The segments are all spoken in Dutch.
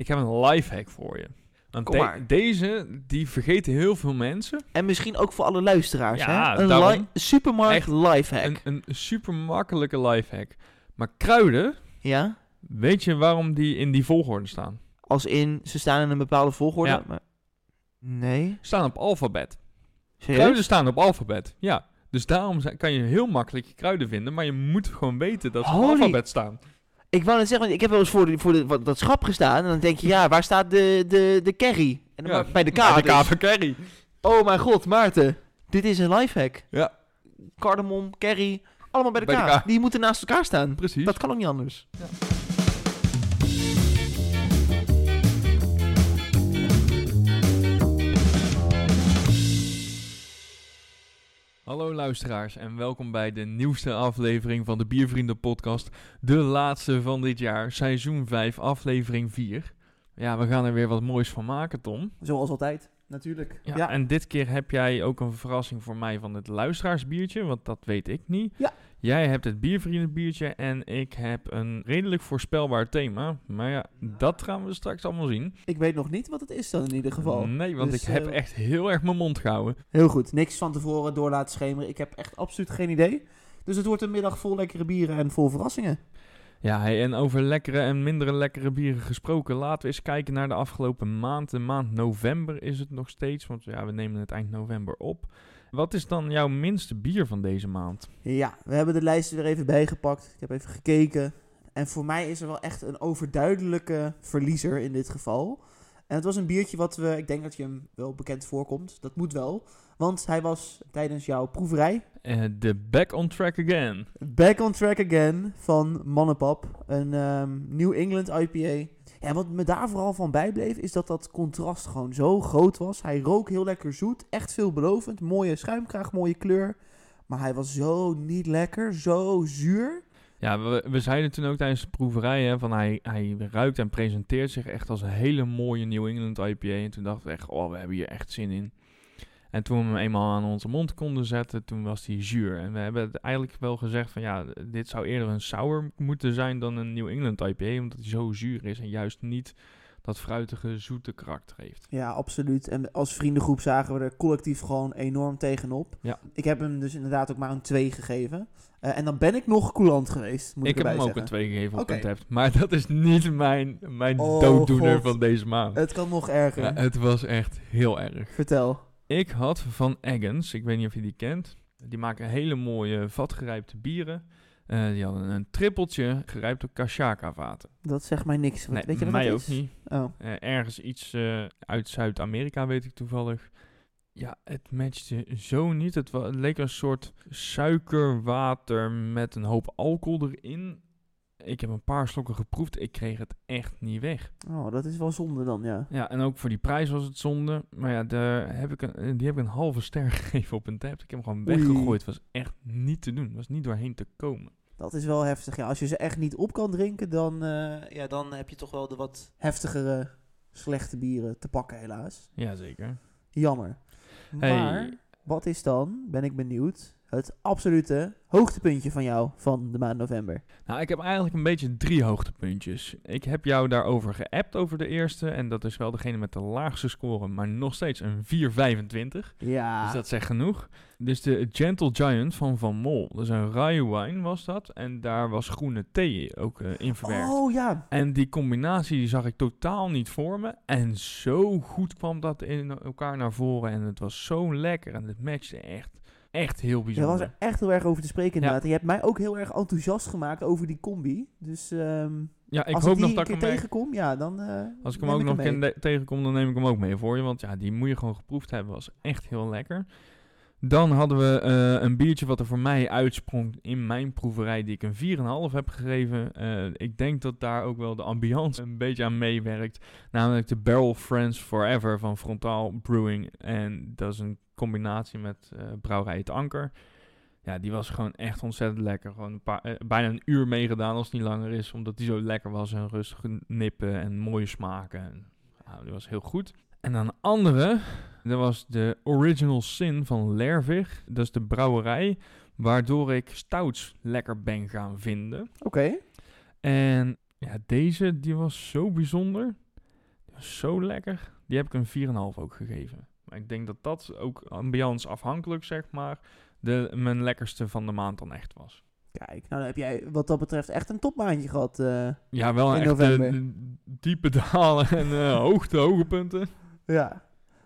Ik heb een lifehack voor je. Want Kom de- maar. deze, die vergeten heel veel mensen. En misschien ook voor alle luisteraars, Ja, hè? Een daarom. li- supermarkt Echt lifehack. Een, een super makkelijke lifehack. Maar kruiden, Ja? weet je waarom die in die volgorde staan? Als in, ze staan in een bepaalde volgorde. Ja. Maar... Nee. Staan op alfabet. Serieus? Kruiden staan op alfabet, ja. Dus daarom zijn- kan je heel makkelijk je kruiden vinden, maar je moet gewoon weten dat ze op Holy- alfabet staan. Ik wou net zeggen, want ik heb wel eens voor, de, voor de, wat, dat schap gestaan. En dan denk je, ja, waar staat de, de, de carry? En dan Ja, bij de K. Bij de K van Kerry. Oh mijn god, Maarten. Dit is een lifehack. Ja, Cardamom, curry, allemaal bij de, Bij. Die moeten naast elkaar staan. precies. Dat kan ook niet anders. Hallo luisteraars en welkom bij de nieuwste aflevering van de Biervrienden podcast. De laatste van dit jaar, seizoen 5, aflevering 4. Ja, we gaan er weer wat moois van maken, Tom. Zoals altijd, natuurlijk. Ja, En dit keer heb jij ook een verrassing voor mij van het luisteraarsbiertje, want dat weet ik niet. Ja. Jij hebt het biervriendenbiertje en ik heb een redelijk voorspelbaar thema. Maar ja, dat gaan we straks allemaal zien. Ik weet nog niet wat het is dan in ieder geval. Nee, want Dus, ik heb eh, echt heel erg mijn mond gehouden. Heel goed, niks van tevoren door laten schemeren. Ik heb echt absoluut geen idee. Dus het wordt een middag vol lekkere bieren en vol verrassingen. Ja, hey, en over lekkere en mindere lekkere bieren gesproken, laten we eens kijken naar de afgelopen maand. De maand november is het nog steeds, want ja, we nemen het eind november op. Wat is dan jouw minste bier van deze maand? Ja, we hebben de lijst er weer even bijgepakt. Ik heb even gekeken. En voor mij is er wel echt een overduidelijke verliezer in dit geval. En het was een biertje wat we, ik denk dat je hem wel bekend voorkomt. Dat moet wel. Want hij was tijdens jouw proeverij Eh, De Back on Track Again. Back on track again van Mannepap. Een ehm, New England IPA. Ja, wat me daar vooral van bijbleef, is dat dat contrast gewoon zo groot was. Hij rook heel lekker zoet, echt veelbelovend. Mooie schuimkraag, mooie kleur. Maar hij was zo niet lekker, zo zuur. Ja, we, we zeiden toen ook tijdens de proeverij van hij, hij ruikt en presenteert zich echt als een hele mooie New England IPA. En toen dachten we echt, oh, we hebben hier echt zin in. En toen we hem eenmaal aan onze mond konden zetten, toen was hij zuur. En we hebben het eigenlijk wel gezegd van ja, dit zou eerder een sour moeten zijn dan een New England IPA. Omdat hij zo zuur is en juist niet dat fruitige, zoete karakter heeft. Ja, absoluut. En als vriendengroep zagen we er collectief gewoon enorm tegenop. Ja. Ik heb hem dus inderdaad ook maar een 2 gegeven. Eh, en dan ben ik nog coulant geweest, moet ik, ik heb hem ook een zeggen. 2 gegeven op een tap. Maar dat is niet mijn, mijn Oh, dooddoener God. van deze maand. Het kan nog erger. Ja, het was echt heel erg. Vertel. Ik had van Eggins, ik weet niet of je die kent. Die maken hele mooie vatgerijpte bieren. Eh, die hadden een trippeltje gerijpt op Kashaka vaten. Dat zegt mij niks. Wat- Nee, weet je wat mij dat ook is? niet. Oh. Eh, ergens iets eh, uit Zuid-Amerika weet ik toevallig. Ja, het matchte zo niet. Het, het leek een soort suikerwater met een hoop alcohol erin. Ik heb een paar slokken geproefd. Ik kreeg het echt niet weg. oh, dat is wel zonde dan, ja. Ja, en ook voor die prijs was het zonde. Maar ja, daar heb ik een, die heb ik een halve ster gegeven op een tap. Ik heb hem gewoon Oei. weggegooid. Het was echt niet te doen. Het was niet doorheen te komen. Dat is wel heftig. Ja, als je ze echt niet op kan drinken, dan, eh, ja, dan heb je toch wel de wat heftigere, slechte bieren te pakken, helaas. Jazeker. Jammer. Hey. Maar, wat is dan, ben ik benieuwd, het absolute hoogtepuntje van jou van de maand november? Nou, ik heb eigenlijk een beetje drie hoogtepuntjes. Ik heb jou daarover geappt over de eerste. En dat is wel degene met de laagste score, maar nog steeds een 4,25. Ja. Dus dat zegt genoeg. Dus de Gentle Giant van Van Mol. Dat is een rye wine was dat. En daar was groene thee ook eh, in verwerkt. Oh ja. En die combinatie die zag ik totaal niet voor me. En zo goed kwam dat in elkaar naar voren. En het was zo lekker. En het matchte echt, echt heel bijzonder. was er echt heel erg over te spreken inderdaad. Je hebt mij ook heel erg enthousiast gemaakt over die combi. Dus ehm, ja, ik als hoop ik die nog dat een ik keer hem tegenkom, ja, dan eh, Als ik hem ook nog mee. ken- tegenkom, dan neem ik hem ook mee voor je. Want ja, die moet je gewoon geproefd hebben. Was echt heel lekker. Dan hadden we eh, een biertje wat er voor mij uitsprong in mijn proeverij, die ik een 4,5 heb gegeven. Eh, ik denk dat daar ook wel de ambiance een beetje aan meewerkt. Namelijk de Barrel Friends Forever van Frontaal Brewing. En dat is een combinatie met eh brouwerij Het Anker. Ja, die was gewoon echt ontzettend lekker. Gewoon een paar, eh, bijna een uur meegedaan als het niet langer is. Omdat die zo lekker was en rustig nippen en mooie smaken. En, nou, die was heel goed. En dan een andere, dat was de Original Sin van Lervig. Dat is de brouwerij waardoor ik stouts lekker ben gaan vinden. Oké. En ja, deze die was zo bijzonder. zo lekker. Die heb ik een 4,5 ook gegeven. Ik denk dat dat ook ambiance afhankelijk, zeg maar, de, mijn lekkerste van de maand dan echt was. Kijk, nou dan heb jij wat dat betreft echt een topmaandje gehad. eh. Ja, wel In echt november. diepe dalen en eh, hoogte, hoge punten. ja,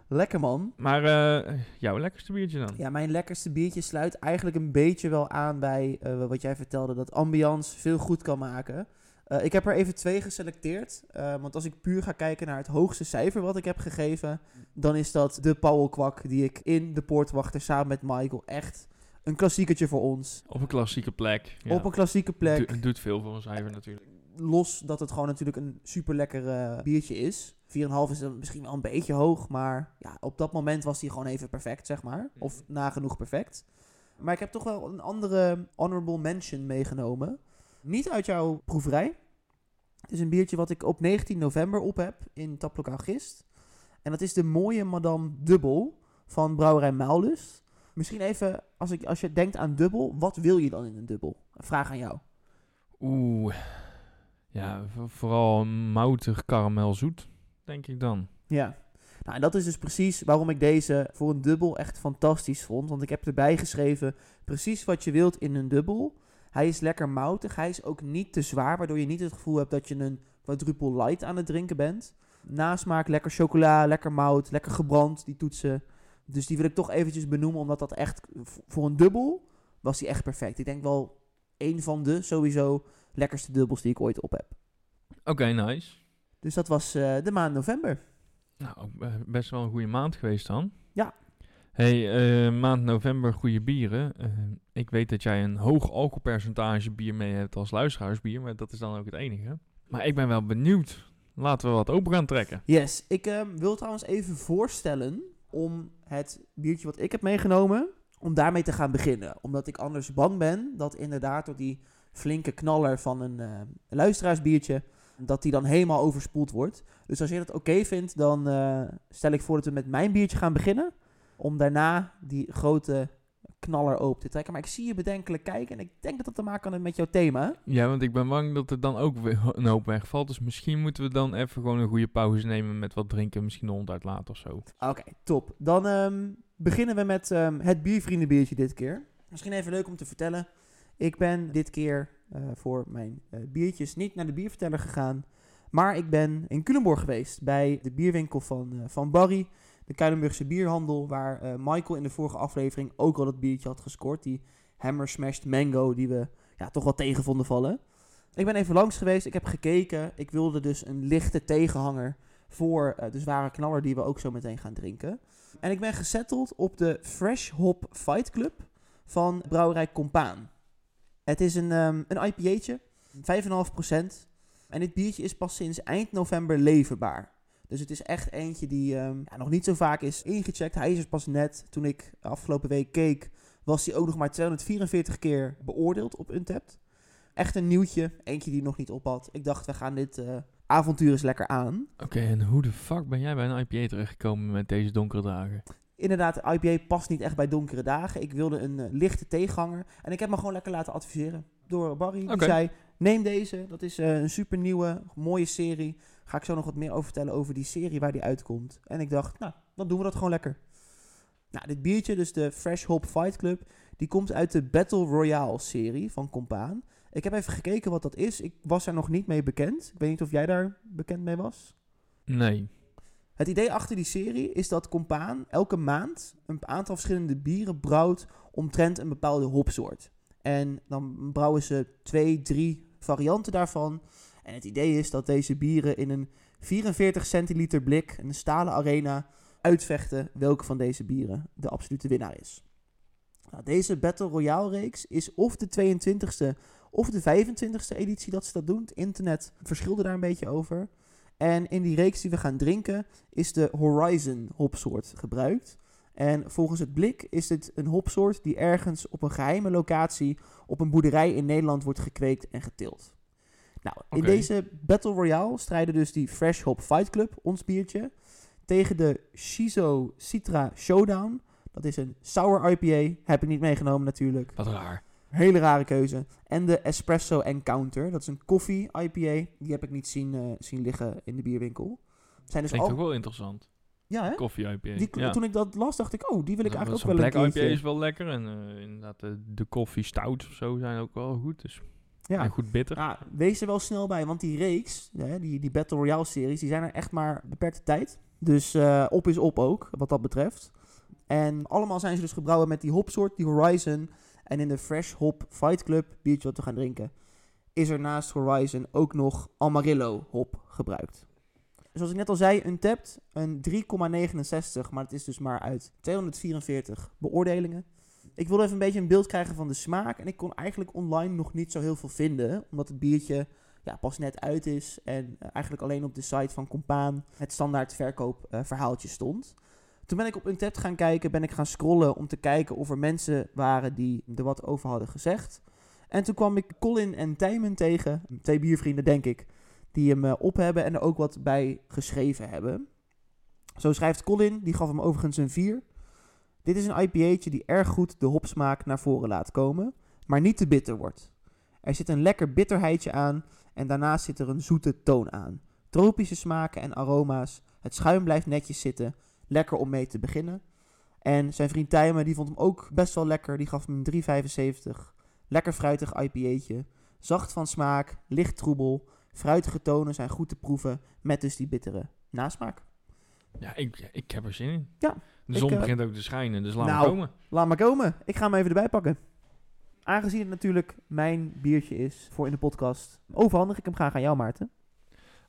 lekker man. Maar eh, jouw lekkerste biertje dan? Ja, mijn lekkerste biertje sluit eigenlijk een beetje wel aan bij wat jij vertelde, dat ambiance veel goed kan maken. Eh, ik heb er even twee geselecteerd, eh, want als ik puur ga kijken naar het hoogste cijfer wat ik heb gegeven, dan is dat de Powell Kwak die ik in de Poortwachter samen met Michael echt een klassiekertje voor ons. Op een klassieke plek. Ja. Op een klassieke plek. Do- doet veel voor een cijfer natuurlijk. los dat het gewoon natuurlijk een super lekker eh, biertje is. 4,5 is dan misschien wel een beetje hoog, maar ja, op dat moment was hij gewoon even perfect, zeg maar. Of nagenoeg perfect. Maar ik heb toch wel een andere honorable mention meegenomen. Niet uit jouw proeverij. Het is een biertje wat ik op 19 november op heb in Taplokaal Gist. En dat is de mooie Madame Dubbel van Brouwerij Maulus. Misschien even, als, ik, als je denkt aan dubbel, wat wil je dan in een dubbel? Een vraag aan jou. Oeh. Ja, vooral moutig karamelzoet, denk ik dan. Ja. Nou, en dat is dus precies waarom ik deze voor een dubbel echt fantastisch vond. Want ik heb erbij geschreven precies wat je wilt in een dubbel. Hij is lekker moutig. Hij is ook niet te zwaar, waardoor je niet het gevoel hebt dat je een quadruple light aan het drinken bent. Nasmaak, lekker chocola, lekker mout, lekker gebrand, die toetsen. Dus die wil ik toch eventjes benoemen, omdat dat echt voor een dubbel was die echt perfect. Ik denk wel één van de sowieso lekkerste dubbels die ik ooit op heb. Oké, nice. Dus dat was eh, de maand november. Nou, be- best wel een goede maand geweest dan. Ja. Hey, eh, maand november goede bieren. Eh, ik weet dat jij een hoog alcoholpercentage bier mee hebt als luisteraarsbier, maar dat is dan ook het enige. Maar ik ben wel benieuwd. Laten we wat open gaan trekken. Yes, ik ehm, wil trouwens even voorstellen om het biertje wat ik heb meegenomen, om daarmee te gaan beginnen. Omdat ik anders bang ben dat inderdaad door die flinke knaller van een eh, luisteraarsbiertje, dat die dan helemaal overspoeld wordt. Dus als je dat oké vindt, dan stel ik voor dat we met mijn biertje gaan beginnen. Om daarna die grote knaller open te trekken. Maar ik zie je bedenkelijk kijken en ik denk dat dat te maken kan hebben met jouw thema. Ja, want ik ben bang dat er dan ook weer een hoop wegvalt. Dus misschien moeten we dan even gewoon een goede pauze nemen met wat drinken. Misschien de hond uitlaten of zo. Oké, top. Dan ehm, beginnen we met ehm, het biervriendenbiertje dit keer. Misschien even leuk om te vertellen. Ik ben dit keer eh, voor mijn eh, biertjes niet naar de bierverteller gegaan. Maar ik ben in Culemborg geweest bij de bierwinkel van, eh, van Barry. De Kuilenburgse bierhandel. Waar eh, Michael in de vorige aflevering ook al dat biertje had gescoord. Die Hammer Smashed Mango die we ja, toch wel tegen vonden vallen. Ik ben even langs geweest. Ik heb gekeken. Ik wilde dus een lichte tegenhanger voor eh, de zware knaller die we ook zo meteen gaan drinken. En ik ben gesetteld op de Fresh Hop Fight Club van brouwerij Compaan. Het is een, ehm een IPA'tje, 5,5%. En dit biertje is pas sinds eind november leverbaar. Dus het is echt eentje die ehm, ja, nog niet zo vaak is ingecheckt. Hij is er pas net, toen ik afgelopen week keek, was hij ook nog maar 244 keer beoordeeld op Untapped. Echt een nieuwtje, eentje die nog niet op had. Ik dacht, we gaan dit eh, avontuur eens lekker aan. Oké, en hoe de fuck ben jij bij een IPA terechtgekomen met deze donkere dagen? Inderdaad, de IPA past niet echt bij donkere dagen. Ik wilde een eh, lichte tegenhanger. En ik heb me gewoon lekker laten adviseren door Barry. Die zei, neem deze. Dat is eh, een super nieuwe, mooie serie. Ga ik zo nog wat meer over vertellen over die serie waar die uitkomt. En ik dacht, nou, dan doen we dat gewoon lekker. Nou, dit biertje, dus de Fresh Hop Fight Club, die komt uit de Battle Royale serie van Compaan. Ik heb even gekeken wat dat is. Ik was er nog niet mee bekend. Ik weet niet of jij daar bekend mee was. Nee. Het idee achter die serie is dat Compaan elke maand een aantal verschillende bieren brouwt omtrent een bepaalde hopsoort. En dan brouwen ze twee, drie varianten daarvan. En het idee is dat deze bieren in een 44 centiliter blik, een stalen arena, uitvechten welke van deze bieren de absolute winnaar is. Nou, deze Battle Royale reeks is of de 22e of de 25e editie dat ze dat doen. Het internet verschilde daar een beetje over. En in die reeks die we gaan drinken is de Horizon hopsoort gebruikt. En volgens het blik is dit een hopsoort die ergens op een geheime locatie op een boerderij in Nederland wordt gekweekt en geteeld. Nou, in deze Battle Royale strijden dus die Fresh Hop Fight Club, ons biertje, tegen de Shizo Citra Showdown. Dat is een sour IPA, heb ik niet meegenomen natuurlijk. Wat raar. Hele rare keuze. En de Espresso Encounter. Dat is een koffie IPA. Die heb ik niet zien, eh, zien liggen in de bierwinkel. Zijn dus Klinkt al... ook wel interessant. Ja, hè? Koffie IPA. Die, ja. Toen ik dat las, dacht ik, oh, die wil ik Ja, eigenlijk ook wel een Black. IPA is wel lekker. En eh, inderdaad, de, de koffie stout of zo zijn ook wel goed. Dus Ja. en goed bitter. Ja, wees er wel snel bij, want die reeks, hè, die, die Battle Royale series, die zijn er echt maar beperkte tijd. Dus eh, op is op ook, wat dat betreft. En allemaal zijn ze dus gebrouwen met die hopsoort, die Horizon. En in de Fresh Hop Fight Club, biertje wat we gaan drinken, is er naast Horizon ook nog Amarillo hop gebruikt. Zoals ik net al zei, Untapped, een 3,69, maar het is dus maar uit 244 beoordelingen. Ik wilde even een beetje een beeld krijgen van de smaak. En ik kon eigenlijk online nog niet zo heel veel vinden. Omdat het biertje ja, pas net uit is. En eh, eigenlijk alleen op de site van Compaan het standaard verkoopverhaaltje stond. Toen ben ik op Untapped gaan kijken, ben ik gaan scrollen om te kijken of er mensen waren die er wat over hadden gezegd. En toen kwam ik Colin en Tijmen tegen, twee biervrienden denk ik, die hem eh, op hebben en er ook wat bij geschreven hebben. Zo schrijft Colin, die gaf hem overigens een 4. Dit is een IPA'tje die erg goed de hopsmaak naar voren laat komen, maar niet te bitter wordt. Er zit een lekker bitterheidje aan en daarnaast zit er een zoete toon aan. Tropische smaken en aroma's. Het schuim blijft netjes zitten. Lekker om mee te beginnen. En zijn vriend Tijmen, die vond hem ook best wel lekker. Die gaf hem een 3,75. Lekker fruitig IPA'tje. Zacht van smaak, licht troebel. Fruitige tonen zijn goed te proeven. Met dus die bittere nasmaak. Ja, ik, ik heb er zin in. Ja, De ik, zon eh, begint ook te schijnen, dus laat maar Nou. komen. Laat maar komen. Ik ga hem even erbij pakken. Aangezien het natuurlijk mijn biertje is voor in de podcast, overhandig ik hem graag aan jou, Maarten.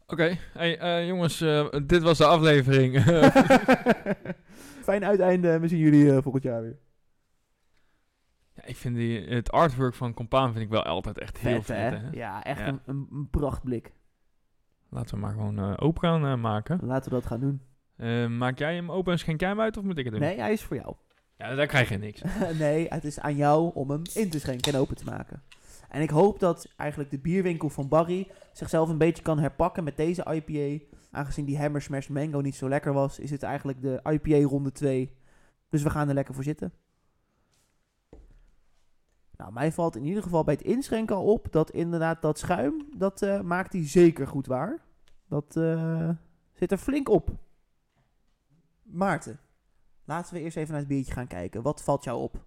Oké, hey, eh, jongens, eh, dit was de aflevering. Fijn uiteinde. We zien jullie volgend jaar weer. ja, ik vind die, het artwork van Compaan vind ik wel altijd echt heel vet. hè? Ja, echt Ja. Een, prachtblik. Laten we maar gewoon eh, open gaan maken. Laten we dat gaan doen. Eh, maak jij hem open en schenk jij hem uit of moet ik het doen? Nee, hij is voor jou. Ja, daar krijg je niks. nee, het is aan jou om hem in te schenken en open te maken. En ik hoop dat eigenlijk de bierwinkel van Barry zichzelf een beetje kan herpakken met deze IPA. Aangezien die Hammer Smash Mango niet zo lekker was, is het eigenlijk de IPA ronde 2. Dus we gaan er lekker voor zitten. Nou, mij valt in ieder geval bij het inschenken al op dat inderdaad dat schuim, dat eh, maakt hij zeker goed waar. Dat eh, zit er flink op. Maarten, laten we eerst even naar het biertje gaan kijken. Wat valt jou op?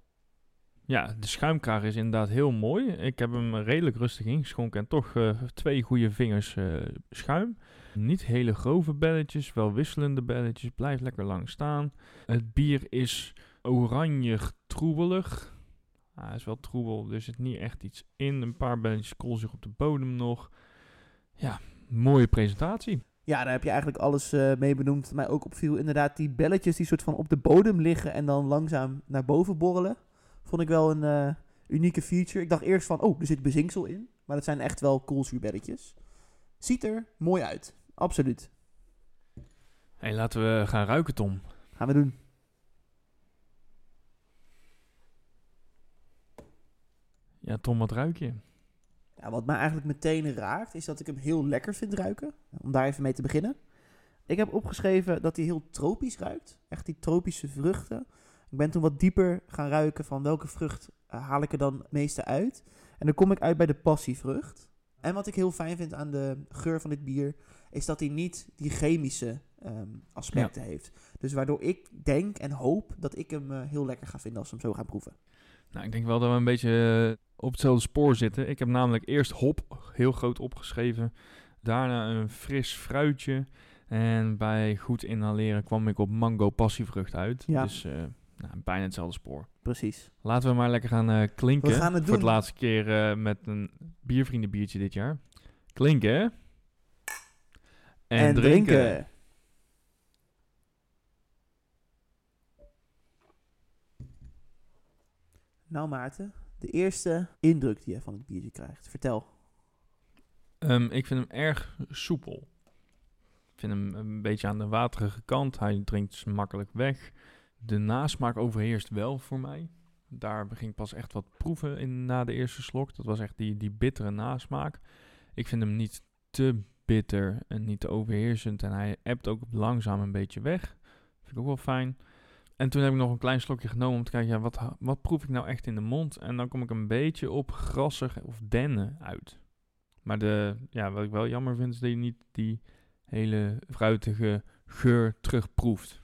Ja, de schuimkraag is inderdaad heel mooi. Ik heb hem redelijk rustig ingeschonken en toch eh, twee goede vingers eh, schuim. Niet hele grove belletjes, wel wisselende belletjes. Blijft lekker lang staan. Het bier is oranje troebelig. Ah, hij is wel troebel, er zit niet echt iets in. Een paar belletjes koolzuur op de bodem nog. Ja, mooie presentatie. Ja, daar heb je eigenlijk alles eh, mee benoemd. Mij ook opviel, inderdaad, die belletjes die soort van op de bodem liggen en dan langzaam naar boven borrelen. Vond ik wel een eh, unieke feature. Ik dacht eerst van, oh, er zit bezinksel in. Maar dat zijn echt wel koolzuurbelletjes. Ziet er mooi uit. Absoluut. Hey, laten we gaan ruiken, Tom. Gaan we doen. Ja, Tom, wat ruik je? Ja, wat mij eigenlijk meteen raakt, is dat ik hem heel lekker vind ruiken. Om daar even mee te beginnen. Ik heb opgeschreven dat hij heel tropisch ruikt. Echt die tropische vruchten. Ik ben toen wat dieper gaan ruiken van welke vrucht eh, haal ik er dan het meeste uit. En dan kom ik uit bij de passievrucht. En wat ik heel fijn vind aan de geur van dit bier, is dat hij niet die chemische ehm, aspecten heeft. Dus waardoor ik denk en hoop dat ik hem eh, heel lekker ga vinden als we hem zo gaan proeven. Nou, ik denk wel dat we een beetje eh, op hetzelfde spoor zitten. Ik heb namelijk eerst hop heel groot opgeschreven. Daarna een fris fruitje. En bij goed inhaleren kwam ik op mango passievrucht uit. Ja. Dus eh, nou, bijna hetzelfde spoor. Precies. Laten we maar lekker gaan eh, klinken. We gaan het Voor doen. de laatste keer met een biervriendenbiertje dit jaar. Klinken, hè? En, drinken. Nou Maarten, de eerste indruk die je van het biertje krijgt. Vertel. Ehm, ik vind hem erg soepel. Ik vind hem een beetje aan de waterige kant. Hij drinkt makkelijk weg. De nasmaak overheerst wel voor mij. Daar begin ik pas echt wat proeven in na de eerste slok. Dat was echt die, die bittere nasmaak. Ik vind hem niet te bitter en niet te overheersend. En hij ebt ook langzaam een beetje weg. Vind ik ook wel fijn. En toen heb ik nog een klein slokje genomen om te kijken, ja, wat, wat proef ik nou echt in de mond? En dan kom ik een beetje op grassig of dennen uit. Maar de, ja, wat ik wel jammer vind, is dat je niet die hele fruitige geur terugproeft.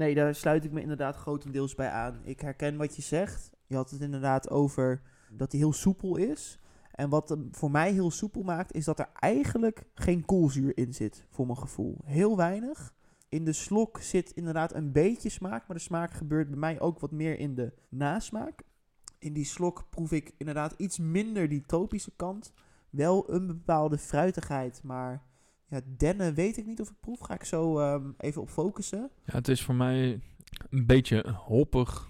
Nee, daar sluit ik me inderdaad grotendeels bij aan. Ik herken wat je zegt. Je had het inderdaad over dat hij heel soepel is. En wat hem voor mij heel soepel maakt, is dat er eigenlijk geen koolzuur in zit, voor mijn gevoel. Heel weinig. In de slok zit inderdaad een beetje smaak, maar de smaak gebeurt bij mij ook wat meer in de nasmaak. In die slok proef ik inderdaad iets minder die tropische kant. Wel een bepaalde fruitigheid, maar ja, dennen weet ik niet of ik proef. Ga ik zo ehm, even op focussen. Ja, het is voor mij een beetje hoppig.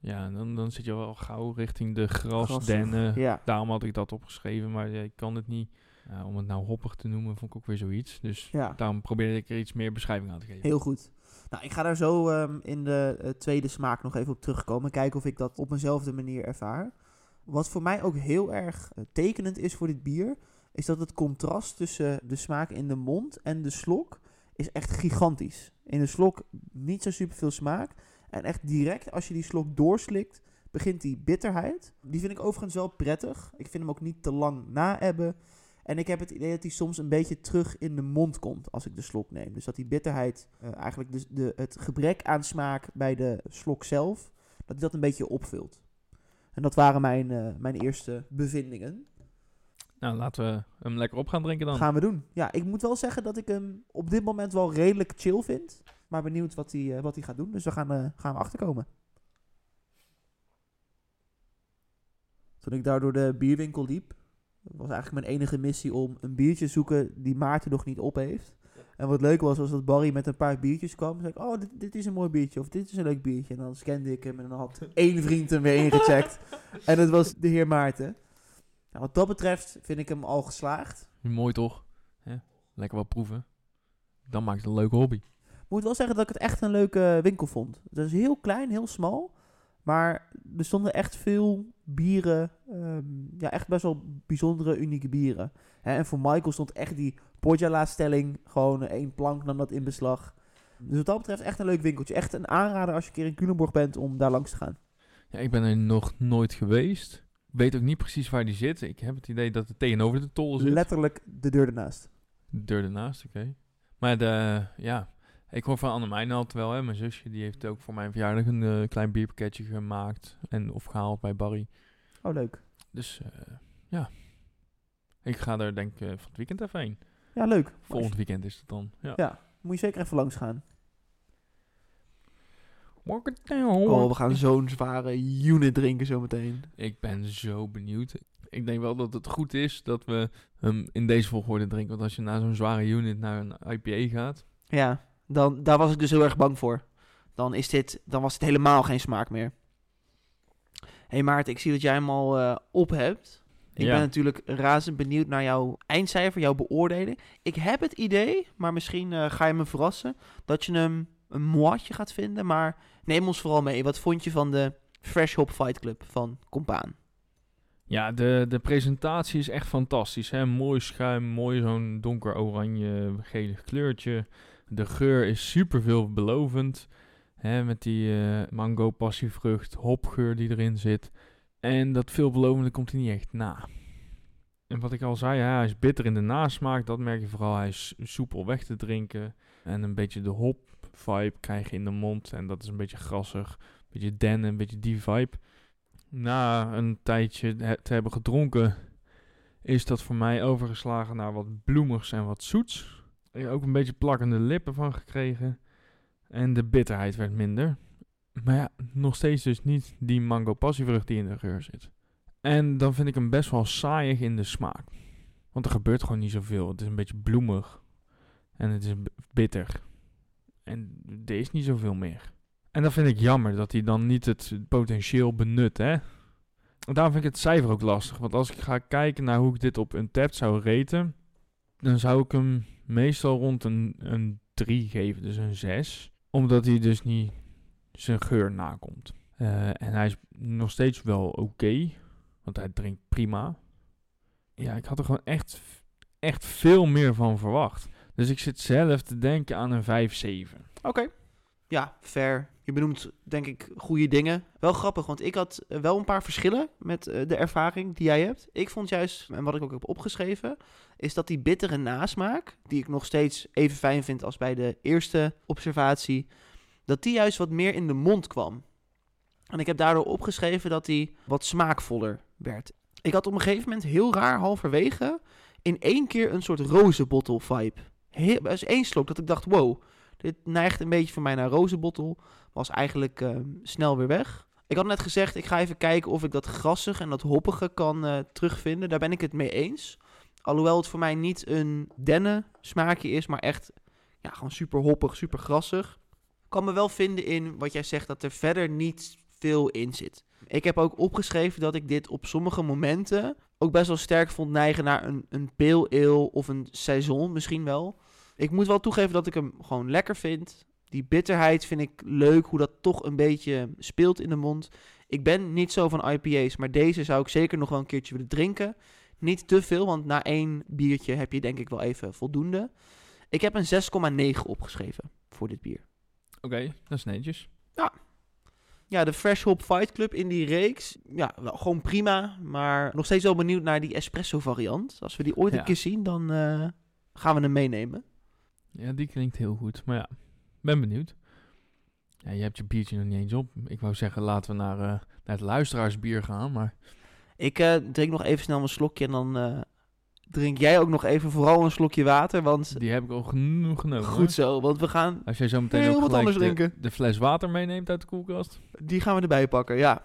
Ja, dan, dan zit je wel gauw richting de grasdennen. Ja. Daarom had ik dat opgeschreven, maar ja, ik kan het niet. Ja, om het nou hoppig te noemen, vond ik ook weer zoiets. Dus Ja. daarom probeerde ik er iets meer beschrijving aan te geven. Heel goed. Nou, ik ga daar zo ehm, in de eh, tweede smaak nog even op terugkomen. Kijken of ik dat op eenzelfde manier ervaar. Wat voor mij ook heel erg eh, tekenend is voor dit bier, is dat het contrast tussen de smaak in de mond en de slok is echt gigantisch. In de slok niet zo super veel smaak. En echt direct als je die slok doorslikt, begint die bitterheid. Die vind ik overigens wel prettig. Ik vind hem ook niet te lang na-ebben. En ik heb het idee dat hij soms een beetje terug in de mond komt als ik de slok neem. Dus dat die bitterheid, eh, eigenlijk de, de, het gebrek aan smaak bij de slok zelf, dat hij dat een beetje opvult. En dat waren mijn, eh, mijn eerste bevindingen. Nou, laten we hem lekker op gaan drinken dan. Gaan we doen. Ja, ik moet wel zeggen dat ik hem op dit moment wel redelijk chill vind. Maar benieuwd wat hij, eh, wat hij gaat doen. Dus we gaan, gaan we achterkomen. Toen ik daar door de bierwinkel liep, was eigenlijk mijn enige missie om een biertje te zoeken die Maarten nog niet op heeft. En wat leuk was, was dat Barry met een paar biertjes kwam. Zei ik, oh, dit, dit is een mooi biertje. Of dit is een leuk biertje. En dan scande ik hem en dan had één vriend hem weer ingecheckt. en het was de heer Maarten. Nou, wat dat betreft vind ik hem al geslaagd. Mooi toch? Lekker wat proeven. Dan maakt het een leuke hobby. moet wel zeggen dat ik het echt een leuke winkel vond. Het is heel klein, heel smal. Maar er stonden echt veel bieren. ehm, ja, echt best wel bijzondere, unieke bieren. En voor Michael stond echt die Podjala-stelling. Gewoon één plank nam dat in beslag. Dus wat dat betreft echt een leuk winkeltje. Echt een aanrader als je een keer in Culemborg bent om daar langs te gaan. Ja, ik ben er nog nooit geweest. Weet ook niet precies waar die zit. Ik heb het idee dat het tegenover de tol zit. Letterlijk de deur ernaast. De deur ernaast, oké. Maar de, ja, ik hoor van Annemijn altijd wel, hè. Mijn zusje, die heeft ook voor mijn verjaardag een eh, klein bierpakketje gemaakt. En, of gehaald bij Barry. Oh, leuk. Dus, eh, ja. Ik ga er denk ik eh, van het weekend even heen. Ja, leuk. Volgend weekend is het dan. Ja. Ja. Moet je zeker even langs gaan. Oh, we gaan zo'n zware unit drinken zometeen. Ik ben zo benieuwd. Ik denk wel dat het goed is dat we hem in deze volgorde drinken. Want als je na zo'n zware unit naar een IPA gaat... Ja, dan, daar was ik dus heel erg bang voor. Dan, is dit, dan was het helemaal geen smaak meer. Hé hey Maarten, ik zie dat jij hem al eh, op hebt. Ik Ja. ben natuurlijk razend benieuwd naar jouw eindcijfer, jouw beoordeling. Ik heb het idee, maar misschien eh, ga je me verrassen, dat je hem een moatje gaat vinden. Maar neem ons vooral mee. Wat vond je van de Fresh Hop Fight Club van Compaan? Ja, de, de presentatie is echt fantastisch. Hè? Mooi schuim, mooi zo'n donker oranje, gelig kleurtje. De geur is super veelbelovend. Hè? Met die eh, mango, passievrucht, hopgeur die erin zit. En dat veelbelovende komt er niet echt na. En wat ik al zei, hij is bitter in de nasmaak. Dat merk je vooral. Hij is soepel weg te drinken. En een beetje de hop vibe krijg je in de mond. En dat is een beetje grassig. Een beetje den, een beetje die vibe na een tijdje te hebben gedronken, is dat voor mij overgeslagen naar wat bloemigs en wat zoets. Ook een beetje plakkende lippen van gekregen. En de bitterheid werd minder. Maar ja, nog steeds dus niet die mango passievrucht die in de geur zit. En dan vind ik hem best wel saaiig in de smaak. Want er gebeurt gewoon niet zoveel. Het is een beetje bloemig. En het is bitter. En er is niet zoveel meer. En dat vind ik jammer dat hij dan niet het potentieel benut, hè. Daarom vind ik het cijfer ook lastig. Want als ik ga kijken naar hoe ik dit op een tap zou raten, dan zou ik hem meestal rond een, een 3 geven, dus een 6. Omdat hij dus niet zijn geur nakomt. Eh, en hij is nog steeds wel oké, want hij drinkt prima. Ja, ik had er gewoon echt, echt veel meer van verwacht. Dus ik zit zelf te denken aan een 5-7. Oké. Ja, fair. Je benoemt denk ik goede dingen. Wel grappig, want ik had eh, wel een paar verschillen met eh, de ervaring die jij hebt. Ik vond juist, en wat ik ook heb opgeschreven, is dat die bittere nasmaak, die ik nog steeds even fijn vind als bij de eerste observatie, dat die juist wat meer in de mond kwam. En ik heb daardoor opgeschreven dat die wat smaakvoller werd. Ik had op een gegeven moment heel raar halverwege in één keer een soort rozenbottel vibe. Heel, dat één slok dat ik dacht, wow, dit neigt een beetje voor mij naar rozenbottel. Was eigenlijk eh, snel weer weg. Ik had net gezegd, ik ga even kijken of ik dat grassig en dat hoppige kan eh, terugvinden. Daar ben ik het mee eens. Alhoewel het voor mij niet een dennen smaakje is, maar echt ja, gewoon super hoppig, super grassig. Kan me wel vinden in wat jij zegt, dat er verder niet veel in zit. Ik heb ook opgeschreven dat ik dit op sommige momenten ook best wel sterk vond neigen naar een, een ale of een saison misschien wel. Ik moet wel toegeven dat ik hem gewoon lekker vind. Die bitterheid vind ik leuk, hoe dat toch een beetje speelt in de mond. Ik ben niet zo van IPA's, maar deze zou ik zeker nog wel een keertje willen drinken. Niet te veel, want na één biertje heb je denk ik wel even voldoende. Ik heb een 6,9 opgeschreven voor dit bier. Oké, dat is netjes. Ja, de Fresh Hop Fight Club in die reeks. Ja, wel, gewoon prima. Maar nog steeds wel benieuwd naar die espresso variant. Als we die ooit Ja. een keer zien, dan eh, gaan we hem meenemen. Ja, die klinkt heel goed. Maar ja, ben benieuwd. Ja, je hebt je biertje nog niet eens op. Ik wou zeggen, laten we naar, eh, naar het luisteraarsbier gaan. Maar Ik eh, drink nog even snel een slokje en dan eh, drink jij ook nog even vooral een slokje water. Want die heb ik al genoeg genomen. hoor. goed zo, want we gaan, Als jij zo meteen Heel ook wat anders de, drinken. de fles water meeneemt uit de koelkast. die gaan we erbij pakken, ja.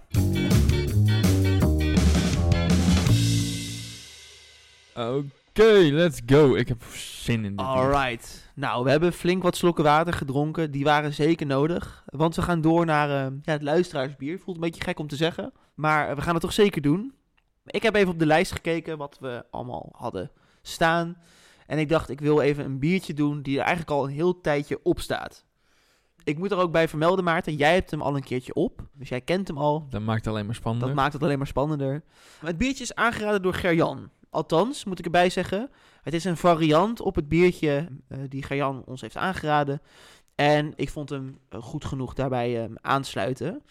Oké, let's go. Ik heb zin in dit. Alright. Nou, we hebben flink wat slokken water gedronken. Die waren zeker nodig. Want we gaan door naar eh, ja, het luisteraarsbier. Voelt een beetje gek om te zeggen. Maar we gaan het toch zeker doen. Ik heb even op de lijst gekeken wat we allemaal hadden staan. En ik dacht, ik wil even een biertje doen die er eigenlijk al een heel tijdje op staat. Ik moet er ook bij vermelden, Maarten. Jij hebt hem al een keertje op. Dus jij kent hem al. Dat maakt het alleen maar spannender. Dat maakt het alleen maar spannender. Het biertje is aangeraden door Gerjan. Althans, moet ik erbij zeggen, het is een variant op het biertje eh, die Gerjan ons heeft aangeraden. En ik vond hem eh, goed genoeg daarbij eh, aansluiten.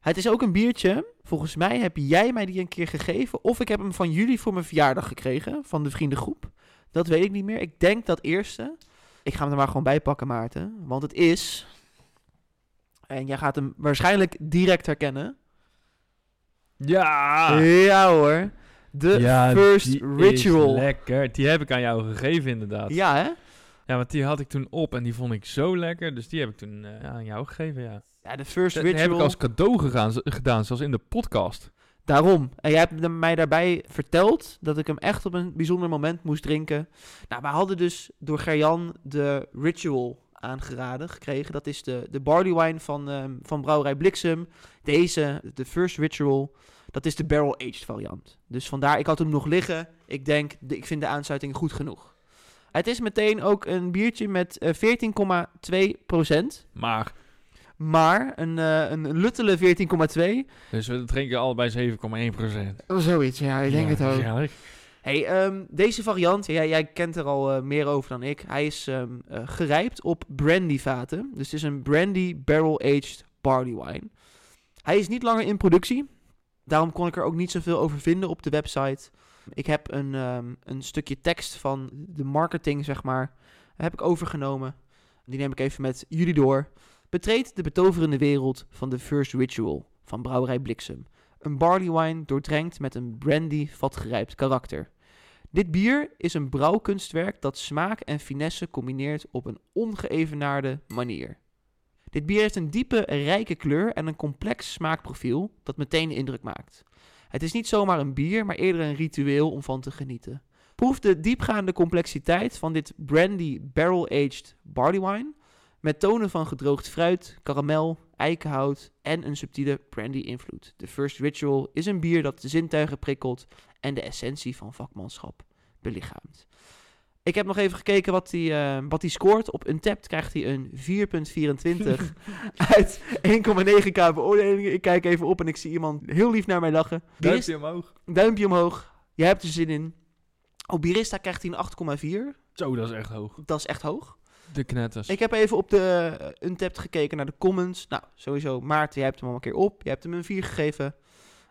Het is ook een biertje, volgens mij heb jij mij die een keer gegeven. Of ik heb hem van jullie voor mijn verjaardag gekregen, van de vriendengroep. Dat weet ik niet meer. Ik denk dat eerste. Ik ga hem er maar gewoon bij pakken, Maarten. Want het is... En jij gaat hem waarschijnlijk direct herkennen. Ja! Ja hoor. De. Ja, First die Ritual. is lekker. Die heb ik aan jou gegeven inderdaad. Ja hè? Ja, want die had ik toen op en die vond ik zo lekker. Dus die heb ik toen eh, aan jou gegeven, ja. Ja, de First Dat die Ritual. heb ik als cadeau gegaan, gedaan, zoals in de podcast. Daarom. En jij hebt mij daarbij verteld dat ik hem echt op een bijzonder moment moest drinken. Nou, wij hadden dus door Gerjan de Ritual aangeraden gekregen. Dat is de, de barley wine van, ehm, van brouwerij Bliksem. Deze, de First Ritual, dat is de barrel-aged variant. Dus vandaar, ik had hem nog liggen. Ik denk, de, ik vind de aansluiting goed genoeg. Het is meteen ook een biertje met eh, 14,2%. Maar, Maar een, eh een luttele 14,2. dus we drinken allebei 7,1 procent. Oh, zoiets, ja, ik denk het ook. Hey, ehm, deze variant, ja, jij kent er al eh, meer over dan ik. Hij is eh, gerijpt op brandyvaten. Dus het is een brandy barrel-aged barley wine. Hij is niet langer in productie. Daarom kon ik er ook niet zoveel over vinden op de website. Ik heb een, ehm, een stukje tekst van de marketing, zeg maar, heb ik overgenomen. Die neem ik even met jullie door. Betreed de betoverende wereld van de First Ritual van Brouwerij Bliksem. Een barley wine doordrenkt met een brandy vatgerijpt karakter. Dit bier is een brouwkunstwerk dat smaak en finesse combineert op een ongeëvenaarde manier. Dit bier heeft een diepe, rijke kleur en een complex smaakprofiel dat meteen de indruk maakt. Het is niet zomaar een bier, maar eerder een ritueel om van te genieten. Proef de diepgaande complexiteit van dit brandy barrel-aged barley met tonen van gedroogd fruit, karamel, eikenhout en een subtiele brandy-invloed. De First Ritual is een bier dat de zintuigen prikkelt en de essentie van vakmanschap belichaamt. Ik heb nog even gekeken wat hij eh, wat hij scoort. Op Untapped krijgt hij een 4.24 uit 1,9k beoordelingen. Ik kijk even op en ik zie iemand heel lief naar mij lachen. Duimpje omhoog. duimpje omhoog. Jij hebt er zin in. Op Birista krijgt hij een 8,4. Zo, dat is echt hoog. Dat is echt hoog. De knetters. Ik heb even op de uh, Untapped gekeken naar de comments. Nou, sowieso, Maarten, jij hebt hem al een keer op. Je hebt hem een 4 gegeven.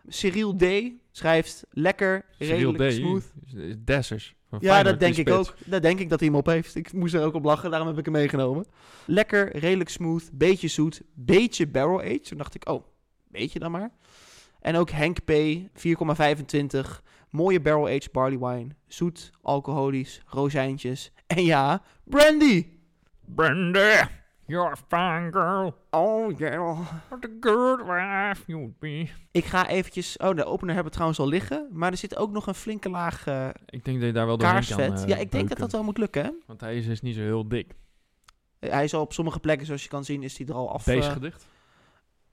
Cyril D. schrijft lekker, Cyril redelijk D. smooth. Dessers. Ja, Feyenoord, dat denk ik ook. Dat denk ik dat hij hem op heeft. Ik moest er ook op lachen, daarom heb ik hem meegenomen. Lekker, redelijk smooth, beetje zoet, beetje barrel aged. Toen dacht ik, oh, beetje dan maar. En ook Henk P, 4,25. Mooie barrel aged barley wine. Zoet, alcoholisch, rozijntjes. En ja, brandy. Brenda, you're a fine girl. Oh yeah. What a good wife you'd be. Ik ga eventjes... Oh, de opener hebben we trouwens al liggen. Maar er zit ook nog een flinke laag eh, Ik denk dat je daar wel doorheen kan kaarsvet. eh, ja, ik denk dat beuken. dat wel moet lukken, hè? Want hij is dus niet zo heel dik. Hij is al op sommige plekken, zoals je kan zien, is hij er al af... eh, Beesgedicht.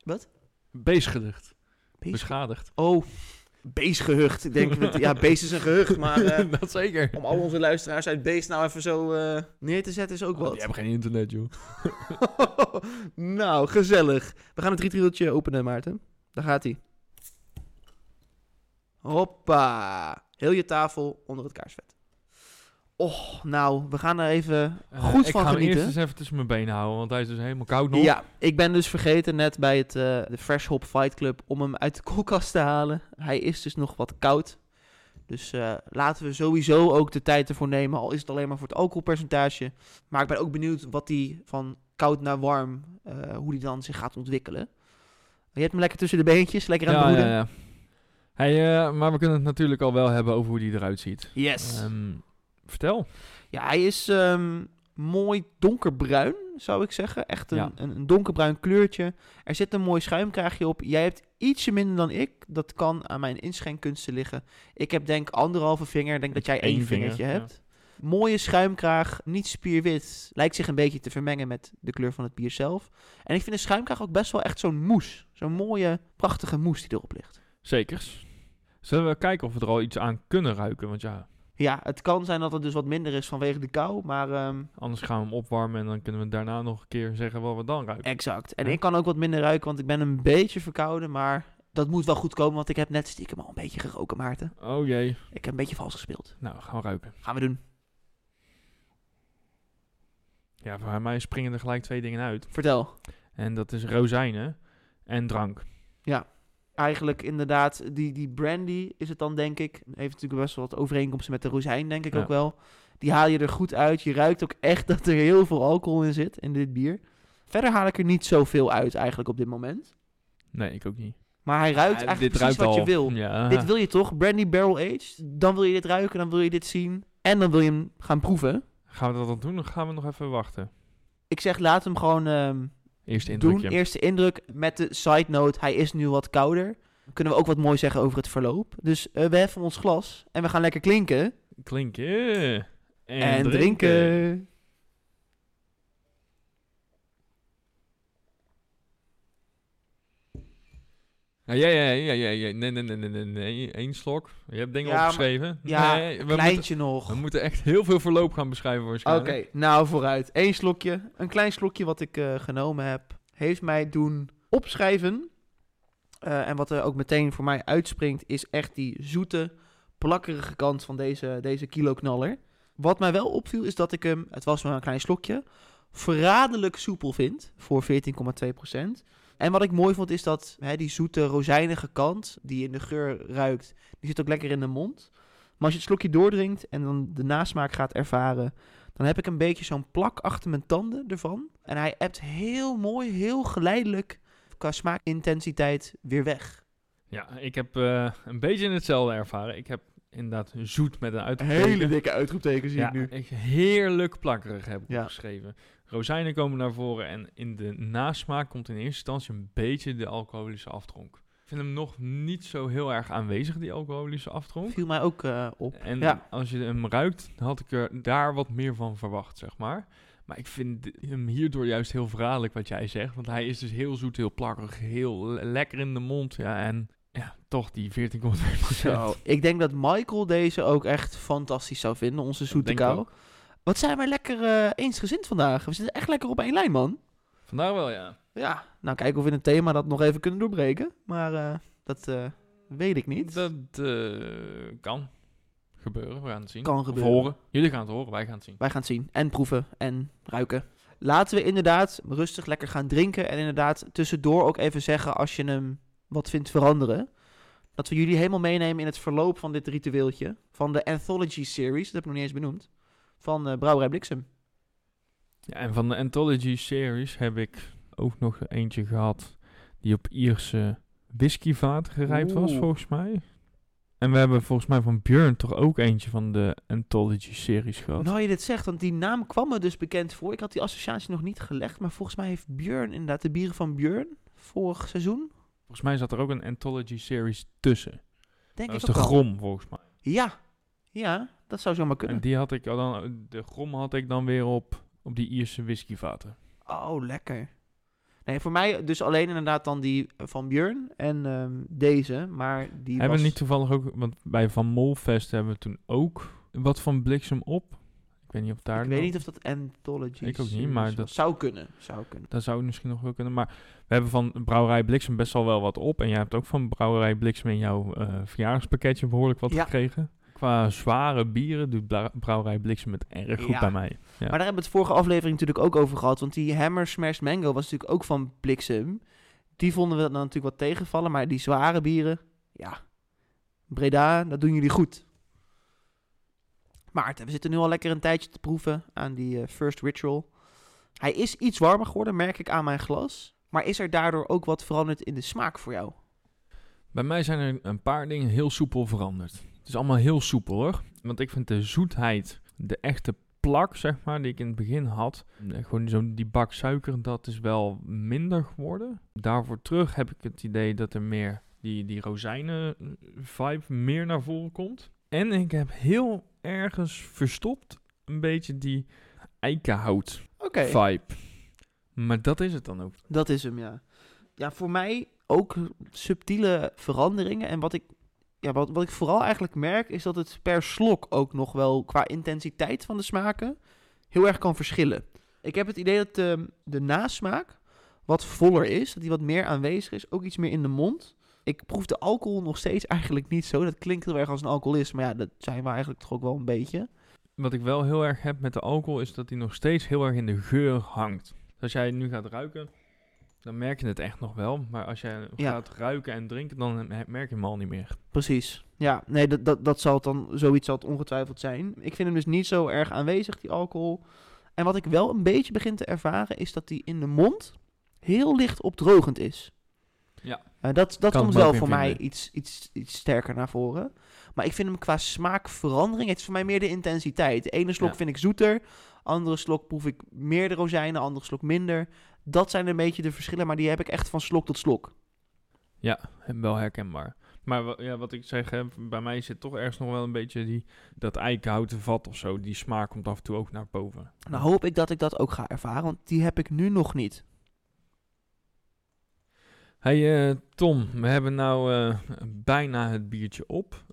wat? Beesgedicht. beest- Beschadigd. Oh, beestgehucht. Ik denk, ja, beest is een gehucht, maar eh, dat zeker. om al onze luisteraars uit beest nou even zo eh, neer te zetten is ook Oh, wat. die hebben geen internet, joh. nou, gezellig. We gaan het rietriedeltje openen, Maarten. Daar gaat hij. Hoppa. Heel je tafel onder het kaarsvet. Oh, nou, we gaan er even Eh, goed ik van ga hem genieten. eerst eens even tussen mijn benen houden, want hij is dus helemaal koud nog. Ja, ik ben dus vergeten net bij het, eh, de Fresh Hop Fight Club om hem uit de koelkast te halen. Hij is dus nog wat koud. Dus eh, laten we sowieso ook de tijd ervoor nemen, al is het alleen maar voor het alcoholpercentage. Maar ik ben ook benieuwd wat die van koud naar warm, hoe die dan zich gaat ontwikkelen. Je hebt hem lekker tussen de beentjes, lekker aan het ja, broeden. ja, ja. Eh, maar we kunnen het natuurlijk al wel hebben over hoe die eruit ziet. Yes. Ehm, vertel. Ja, hij is ehm, mooi donkerbruin, zou ik zeggen. Echt een, Ja. een, een donkerbruin kleurtje. Er zit een mooi schuimkraagje op. Jij hebt ietsje minder dan ik. Dat kan aan mijn inschenkkunsten liggen. Ik heb denk anderhalve vinger. Denk dat jij één vinger, vingertje ja. hebt. Mooie schuimkraag, niet spierwit. Lijkt zich een beetje te vermengen met de kleur van het bier zelf. En ik vind de schuimkraag ook best wel echt zo'n moes. Zo'n mooie, prachtige moes die erop ligt. Zekers. Zullen we kijken of we er al iets aan kunnen ruiken? Want ja, Ja, het kan zijn dat het dus wat minder is vanwege de kou. Maar ehm, anders gaan we hem opwarmen en dan kunnen we daarna nog een keer zeggen wat we dan ruiken. Exact. En Ja. ik kan ook wat minder ruiken, want ik ben een beetje verkouden. Maar dat moet wel goed komen, want ik heb net stiekem al een beetje geroken, Maarten. Oh jee. Ik heb een beetje vals gespeeld. Nou, gaan we ruiken. Gaan we doen. Ja, voor mij springen er gelijk twee dingen uit. Vertel. En dat is rozijnen en drank. Eigenlijk inderdaad, die, die brandy is het dan, denk ik. Heeft natuurlijk best wel wat overeenkomsten met de rozijn, denk ik Ja. ook wel. Die haal je er goed uit. Je ruikt ook echt dat er heel veel alcohol in zit, in dit bier. Verder haal ik er niet zoveel uit eigenlijk op dit moment. Nee, ik ook niet. Maar hij ruikt Ja, eigenlijk precies wat al. je wil. Ja. Dit wil je toch? Brandy Barrel Aged. Dan wil je dit ruiken, dan wil je dit zien. En dan wil je hem gaan proeven. Gaan we dat dan doen of gaan we nog even wachten? Ik zeg, laat hem gewoon ehm, Eerste doen. indrukje. Eerste indruk met de side note. Hij is nu wat kouder. Kunnen we ook wat mooi zeggen over het verloop. Dus eh, we heffen ons glas en we gaan lekker klinken Klinken. En, en, drinken. Ja, ja, ja, ja, ja. Nee, nee, nee, nee, nee. Eén slok. Je hebt dingen Ja, opgeschreven. Ja, nee, we, moeten, nog. we moeten echt heel veel verloop gaan beschrijven Oké, waarschijnlijk. nou vooruit. Eén slokje. Een klein slokje wat ik eh, genomen heb. Heeft mij doen opschrijven. Eh, en wat er ook meteen voor mij uitspringt, is echt die zoete, plakkerige kant van deze, deze kiloknaller. Wat mij wel opviel, is dat ik hem, het was maar een klein slokje, verraderlijk soepel vind voor 14,2%. En wat ik mooi vond, is dat hè, die zoete, rozijnige kant, die in de geur ruikt, die zit ook lekker in de mond. Maar als je het slokje doordringt en dan de nasmaak gaat ervaren, dan heb ik een beetje zo'n plak achter mijn tanden ervan. En hij ebt heel mooi, heel geleidelijk qua smaakintensiteit weer weg. Ja, ik heb eh, een beetje hetzelfde ervaren. Ik heb inderdaad zoet met een uitroepteken. dikke uitroepteken ja, ik heerlijk plakkerig heb ik Ja. opgeschreven. Rozijnen komen naar voren en in de nasmaak komt in eerste instantie een beetje de alcoholische aftronk. Ik vind hem nog niet zo heel erg aanwezig, die alcoholische aftronk. Viel mij ook eh, op. En Ja. als je hem ruikt, had ik er daar wat meer van verwacht, zeg maar. Maar ik vind hem hierdoor juist heel verraderlijk wat jij zegt. Want hij is dus heel zoet, heel plakkerig, heel le- lekker in de mond. Ja, en ja, toch die 14,2 Zo, ik denk dat Michael deze ook echt fantastisch zou vinden, onze zoete kou. Wat zijn wij lekker eh, eensgezind vandaag. We zitten echt lekker op één lijn, man. Vandaar wel, ja. Ja, nou kijken of we in het thema dat nog even kunnen doorbreken. Maar eh, dat eh, weet ik niet. Dat kan. gebeuren. We gaan het zien. Kan Of gebeuren. horen. Jullie gaan het horen, wij gaan het zien. Wij gaan het zien. En proeven en ruiken. Laten we inderdaad rustig lekker gaan drinken. En inderdaad tussendoor ook even zeggen als je hem wat vindt veranderen. Dat we jullie helemaal meenemen in het verloop van dit ritueeltje. Van de Anthology Series, dat heb ik nog niet eens benoemd. Van eh Brouwerij Bliksem. Ja, en van de Anthology series heb ik ook nog eentje gehad die op Ierse whiskyvaten gerijpt was, Oeh. volgens mij. En we hebben volgens mij van Björn toch ook eentje van de Anthology series gehad. Nou, je dit zegt, want die naam kwam me dus bekend voor. Ik had die associatie nog niet gelegd. Maar volgens mij heeft Björn inderdaad de bieren van Björn vorig seizoen. Volgens mij zat er ook een Anthology series tussen. Denk Dat ik is de. Grom, volgens mij. Ja, ja, dat zou zomaar En kunnen. die had ik dan, de Grom had ik dan weer op, op die Ierse whiskyvaten. Oh, lekker. Nee, voor mij dus alleen inderdaad dan die van Björn en ehm, deze. Maar die hebben was... we niet toevallig ook, want bij Van Molfest hebben we toen ook wat van Bliksem op. Ik weet niet of daar ik weet niet of dat Anthology Ik ook niet, maar dat- Zou kunnen, zou kunnen. Dat zou misschien nog wel kunnen. Maar we hebben van Brouwerij Bliksem best wel wel wat op. En jij hebt ook van Brouwerij Bliksem in jouw eh verjaardagspakketje behoorlijk wat Ja. gekregen. Qua zware bieren doet Brouwerij Bliksem het erg goed Ja. bij mij. Ja. Maar daar hebben we het vorige aflevering natuurlijk ook over gehad. Want die Hammer Smashed Mango was natuurlijk ook van Bliksem. Die vonden we dan natuurlijk wat tegenvallen. Maar die zware bieren, ja. Breda, dat doen jullie goed. Maarten, we zitten nu al lekker een tijdje te proeven aan die eh, First Ritual. Hij is iets warmer geworden, merk ik aan mijn glas. Maar is er daardoor ook wat veranderd in de smaak voor jou? Bij mij zijn er een paar dingen heel soepel veranderd. Het is allemaal heel soepel hoor. Want ik vind de zoetheid, de echte plak zeg maar, die ik in het begin had. eh, Gewoon zo'n die bak suiker, dat is wel minder geworden. Daarvoor terug heb ik het idee dat er meer die, die rozijnen eh, vibe meer naar voren komt. En ik heb heel ergens verstopt een beetje die eikenhout Oké. vibe. Maar dat is het dan ook. Dat is hem, ja. Ja, voor mij ook subtiele veranderingen. En wat ik, ja, wat, wat ik vooral eigenlijk merk, is dat het per slok ook nog wel qua intensiteit van de smaken heel erg kan verschillen. Ik heb het idee dat de, de nasmaak wat voller is, dat die wat meer aanwezig is, ook iets meer in de mond. Ik proef de alcohol nog steeds eigenlijk niet zo. Dat klinkt heel erg als een alcoholist, maar ja, dat zijn we eigenlijk toch ook wel een beetje. Wat ik wel heel erg heb met de alcohol is dat hij nog steeds heel erg in de geur hangt. Dus als jij nu gaat ruiken, dan merk je het echt nog wel. Maar als jij Ja. gaat ruiken en drinken, dan merk je hem al niet meer. Precies. Ja, nee, dat, dat, dat zal het dan, zoiets zal het ongetwijfeld zijn. Ik vind hem dus niet zo erg aanwezig, die alcohol. En wat ik wel een beetje begin te ervaren, is dat die in de mond heel licht opdrogend is. Ja. Eh, dat dat Kan komt wel voor mij iets, iets, iets sterker naar voren. Maar ik vind hem qua smaakverandering, het is voor mij meer de intensiteit. De ene slok Ja. vind ik zoeter, andere slok proef ik meer de rozijnen, andere slok minder. Dat zijn een beetje de verschillen, maar die heb ik echt van slok tot slok. Wel herkenbaar. Maar ja, wat ik zeg, hè, bij mij zit toch ergens nog wel een beetje die, dat eikenhouten vat of zo. Die smaak komt af en toe ook naar boven. Nou hoop ik dat ik dat ook ga ervaren, want die heb ik nu nog niet. Hey eh, Tom, we hebben nou eh, bijna het biertje op.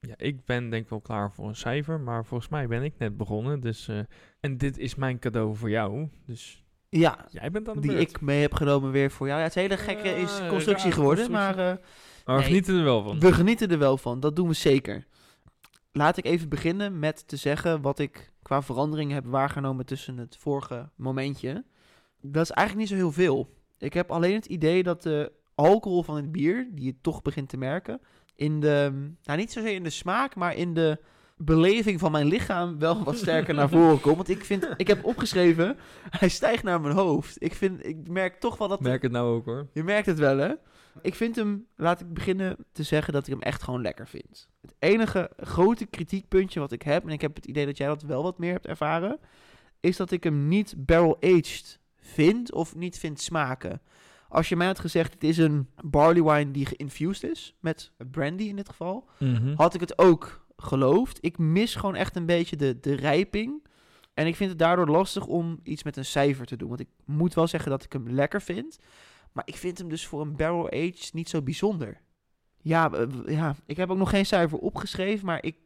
Ja, ik ben denk ik wel klaar voor een cijfer, maar volgens mij ben ik net begonnen. Dus, eh, en dit is mijn cadeau voor jou. Dus Ja, jij bent aan de die beurt. ik mee heb genomen weer voor jou. Ja, het is een hele gekke is Ja, constructie geworden, constructie. maar eh, Maar we nee. genieten er wel van. we genieten er wel van. Dat doen we zeker. Laat ik even beginnen met te zeggen wat ik qua verandering heb waargenomen tussen het vorige momentje. Dat is eigenlijk niet zo heel veel. Ik heb alleen het idee dat de alcohol van het bier, die je toch begint te merken, in de, nou niet zozeer in de smaak, maar in de beleving van mijn lichaam wel wat sterker naar voren komt. Want ik vind, ik heb opgeschreven, hij stijgt naar mijn hoofd. Ik vind, ik merk toch wel dat Merk het nou ook hoor. je merkt het wel, hè? Ik vind hem, laat ik beginnen te zeggen dat ik hem echt gewoon lekker vind. Het enige grote kritiekpuntje wat ik heb, en ik heb het idee dat jij dat wel wat meer hebt ervaren, is dat ik hem niet barrel-aged vind of niet vind smaken. Als je mij had gezegd, het is een barley wine die geïnfused is, met brandy in dit geval, Mhm. had ik het ook geloofd. Ik mis gewoon echt een beetje de, de rijping. En ik vind het daardoor lastig om iets met een cijfer te doen. Want ik moet wel zeggen dat ik hem lekker vind. Maar ik vind hem dus voor een barrel aged niet zo bijzonder. Ja, ja, ik heb ook nog geen cijfer opgeschreven. Maar ik,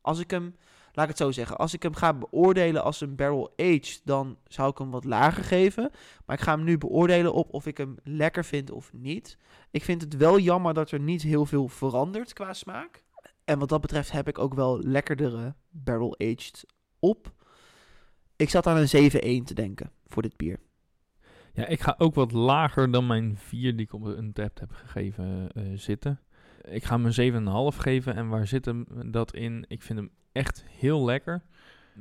als ik hem, laat ik het zo zeggen. Als ik hem ga beoordelen als een barrel aged, dan zou ik hem wat lager geven. Maar ik ga hem nu beoordelen op of ik hem lekker vind of niet. Ik vind het wel jammer dat er niet heel veel verandert qua smaak. En wat dat betreft heb ik ook wel lekkerdere barrel-aged op. Ik zat aan een 7-1 te denken voor dit bier. Ja, ik ga ook wat lager dan mijn 4 die ik op een tap heb gegeven eh, zitten. Ik ga hem een 7,5 geven. En waar zit hem dat in? Ik vind hem echt heel lekker.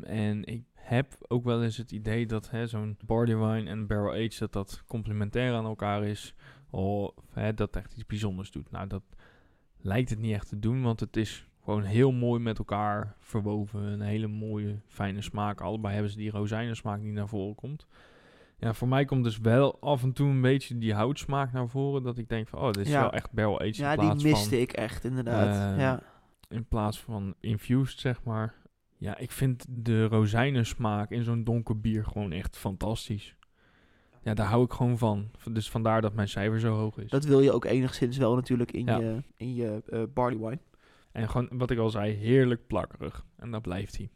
En ik heb ook wel eens het idee dat zo'n barley wine en barrel aged dat dat complementair aan elkaar is. Of dat echt iets bijzonders doet. Nou, dat lijkt het niet echt te doen, want het is gewoon heel mooi met elkaar verwoven. Een hele mooie, fijne smaak. Allebei hebben ze die rozijnensmaak die naar voren komt. Ja, voor mij komt dus wel af en toe een beetje die houtsmaak naar voren. Dat ik denk van, oh, dit is Ja. wel echt barrel aged Ja, die miste van... ik echt inderdaad. Eh, ja. In plaats van infused, zeg maar. Ja, ik vind de rozijnensmaak in zo'n donker bier gewoon echt fantastisch. Ja, daar hou ik gewoon van. Dus vandaar dat mijn cijfer zo hoog is. Dat wil je ook enigszins wel natuurlijk in Ja. je, in je eh, barley wine. En gewoon, wat ik al zei, heerlijk plakkerig. En dat blijft hij.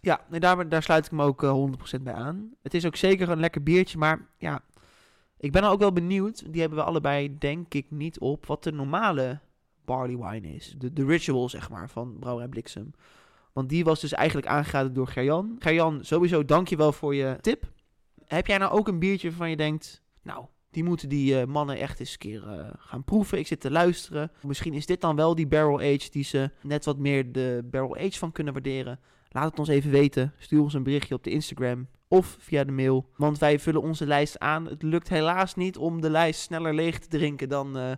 Ja, nee, daar, daar sluit ik me ook eh, 100% bij aan. Het is ook zeker een lekker biertje, maar ja, ik ben ook wel benieuwd. Die hebben we allebei denk ik niet op wat de normale barley wine is. De, de ritual zeg maar van Brouwerij Bliksem. Want die was dus eigenlijk aangeraden door Gerjan. Gerjan, sowieso dankjewel voor je tip. Heb jij nou ook een biertje waarvan je denkt, nou, die moeten die eh, mannen echt eens een keer eh, gaan proeven. Ik zit te luisteren. Misschien is dit dan wel die barrel age die ze net wat meer de barrel age van kunnen waarderen. Laat het ons even weten. Stuur ons een berichtje op de Instagram of via de mail. Want wij vullen onze lijst aan. Het lukt helaas niet om de lijst sneller leeg te drinken dan eh,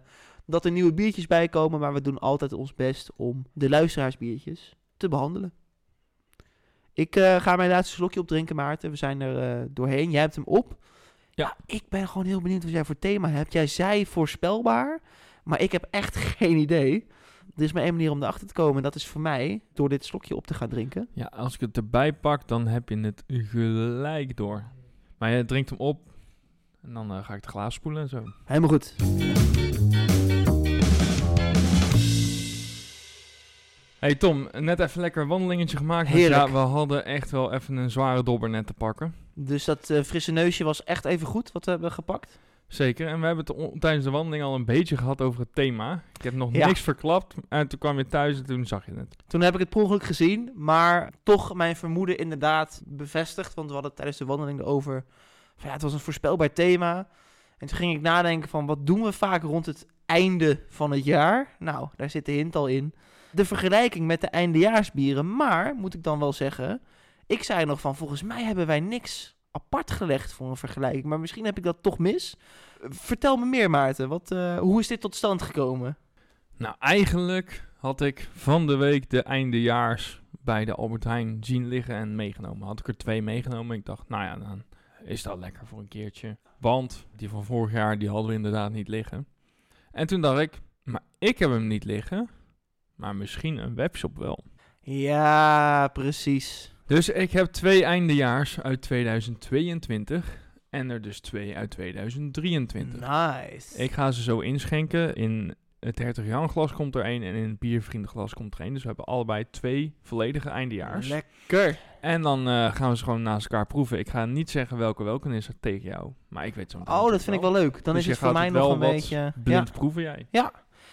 dat er nieuwe biertjes bij komen. Maar we doen altijd ons best om de luisteraarsbiertjes te behandelen. Ik eh, ga mijn laatste slokje opdrinken, Maarten. We zijn er eh, doorheen. Jij hebt hem op. Ja. Ik ben gewoon heel benieuwd wat jij voor thema hebt. Jij zei voorspelbaar, maar ik heb echt geen idee. Er is maar één manier om erachter te komen. En dat is voor mij door dit slokje op te gaan drinken. Ja, als ik het erbij pak, dan heb je het gelijk door. Maar je drinkt hem op. En dan eh, ga ik het glaas spoelen en zo. Helemaal goed. Hey Tom, net even lekker een wandelingetje gemaakt. Heerlijk. Ja, we hadden echt wel even een zware dobber net te pakken. Dus dat eh, frisse neusje was echt even goed wat we hebben gepakt. Zeker. En we hebben het tijdens de wandeling al een beetje gehad over het thema. Ik heb nog Ja. niks verklapt. En toen kwam je thuis en toen zag je het. Toen heb ik het per ongeluk gezien, maar toch mijn vermoeden inderdaad bevestigd. Want we hadden het tijdens de wandeling erover. Van, ja, het was een voorspelbaar thema. En toen ging ik nadenken van wat doen we vaak rond het einde van het jaar? Nou, daar zit de hint al in. De vergelijking met de eindejaarsbieren. Maar, moet ik dan wel zeggen, ik zei nog van volgens mij hebben wij niks apart gelegd voor een vergelijking. Maar misschien heb ik dat toch mis. Vertel me meer Maarten, wat, eh, hoe is dit tot stand gekomen? Nou, eigenlijk had ik van de week de eindejaars bij de Albert Heijn zien liggen en meegenomen. Had ik er twee meegenomen. Ik dacht, nou ja, dan is dat lekker voor een keertje. Want die van vorig jaar, die hadden we inderdaad niet liggen. En toen dacht ik, maar ik heb hem niet liggen. Maar misschien een webshop wel. Ja, precies. Dus ik heb twee eindejaars uit 2022 en er dus twee uit 2023. Nice. Ik ga ze zo inschenken. In het Hertog Jan glas komt er één en in het Biervriendenglas komt er één. Dus we hebben allebei twee volledige eindejaars. Lekker. En dan eh, gaan we ze gewoon naast elkaar proeven. Ik ga niet zeggen welke welke is er tegen jou. Maar ik weet zo Oh, dat vind ik wel leuk. Dan Dus is het voor mij nog een beetje... Blind Ja. proeven jij.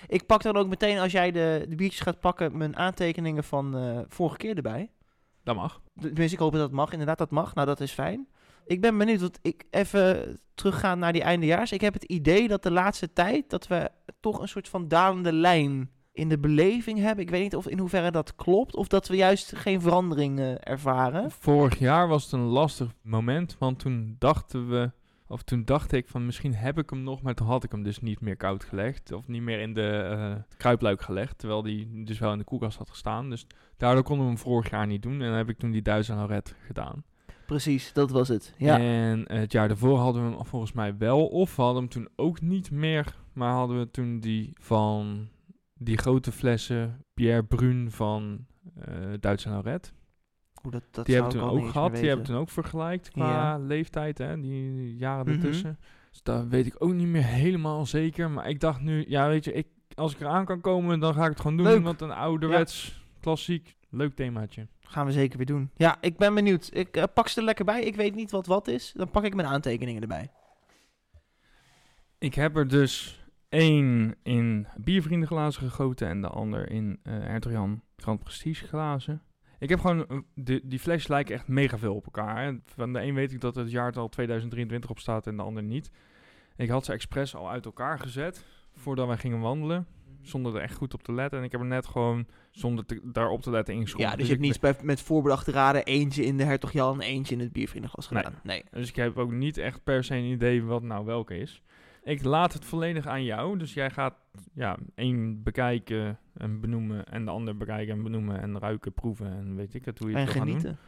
Ik pak dan ook meteen, als jij de, de biertjes gaat pakken, mijn aantekeningen van eh, vorige keer erbij. Dat mag. Tenminste, ik hoop dat dat mag. Inderdaad, dat mag. Nou, dat is fijn. Ik ben benieuwd, want ik even teruggaan naar die eindejaars. Ik heb het idee dat de laatste tijd, dat we toch een soort van dalende lijn in de beleving hebben. Ik weet niet of in hoeverre dat klopt, of dat we juist geen verandering ervaren. Vorig jaar was het een lastig moment. Want toen dachten we... Of toen dacht ik van misschien heb ik hem nog, maar toen had ik hem dus niet meer koud gelegd. Of niet meer in de eh, kruipluik gelegd. Terwijl die dus wel in de koelkast had gestaan. Dus daardoor konden we hem vorig jaar niet doen. En dan heb ik toen die Duitse Red gedaan. Precies, dat was het. Ja. En het jaar daarvoor hadden we hem volgens mij wel. Of we hadden hem toen ook niet meer. Maar hadden we toen die van die grote flessen Pierre Brun van eh Duitse Red. Hoe dat, dat Die zou hebben toen ook eens gehad. Die hebben toen ook vergelijkt qua Ja. leeftijd. Hè? Die jaren Mhm. ertussen. Dus daar weet ik ook niet meer helemaal zeker. Maar ik dacht nu, ja weet je, ik, als ik eraan kan komen, dan ga ik het gewoon doen. Leuk. Want een ouderwets, klassiek, leuk themaatje. Gaan we zeker weer doen. Ja, ik ben benieuwd. Ik eh, pak ze er lekker bij. Ik weet niet wat wat is. Dan pak ik mijn aantekeningen erbij. Ik heb er dus Eén in biervriendenglazen gegoten en de ander in Jan Grand Prestige glazen. Ik heb gewoon, eh, de, die flesjes lijken echt mega veel op elkaar. Hè. Van de een weet ik dat het jaartal 2023 op staat en de ander niet. Ik had ze expres al uit elkaar gezet voordat wij gingen wandelen. Zonder er echt goed op te letten. En ik heb er net gewoon, zonder te, daarop te letten, ingeschonken. Ja, dus je hebt ik niet met voorbedachte raden eentje in de Hertog Jan, eentje in het biervriendenglas Nee. gedaan. Nee. Dus ik heb ook niet echt per se een idee wat nou welke is. Ik laat het volledig aan jou. Dus jij gaat ja, één bekijken en benoemen. En de ander bekijken en benoemen. En ruiken, proeven en weet ik het hoe je het En wil gaan doen. genieten.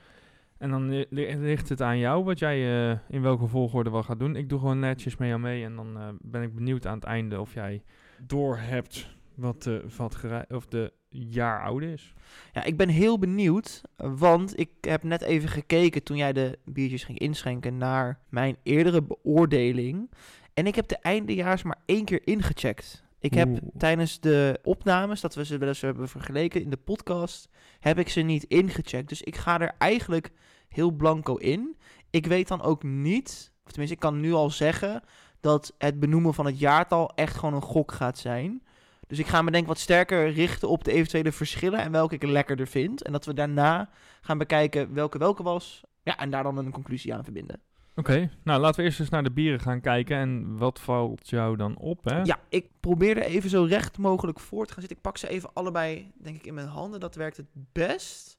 En dan li- li- ligt het aan jou wat jij eh, in welke volgorde wel gaat doen. Ik doe gewoon netjes mee aan mee. En dan eh, ben ik benieuwd aan het einde of jij door hebt wat, de wat gerei- of de jaar oude is. Ja, ik ben heel benieuwd, want ik heb net even gekeken toen jij de biertjes ging inschenken naar mijn eerdere beoordeling. En ik heb de eindejaars maar één keer ingecheckt. Ik heb Oeh. tijdens de opnames, dat we ze wel eens hebben vergeleken in de podcast, heb ik ze niet ingecheckt. Dus ik ga er eigenlijk heel blanco in. Ik weet dan ook niet, of tenminste ik kan nu al zeggen, dat het benoemen van het jaartal echt gewoon een gok gaat zijn. Dus ik ga me denk ik wat sterker richten op de eventuele verschillen en welke ik lekkerder vind. En dat we daarna gaan bekijken welke welke was. Ja, en daar dan een conclusie aan verbinden. Oké, nou laten we eerst eens naar de bieren gaan kijken. En wat valt jou dan op, hè? Ja, ik probeer er even zo recht mogelijk voor te gaan zitten. Ik pak ze even allebei, denk ik, in mijn handen. Dat werkt het best.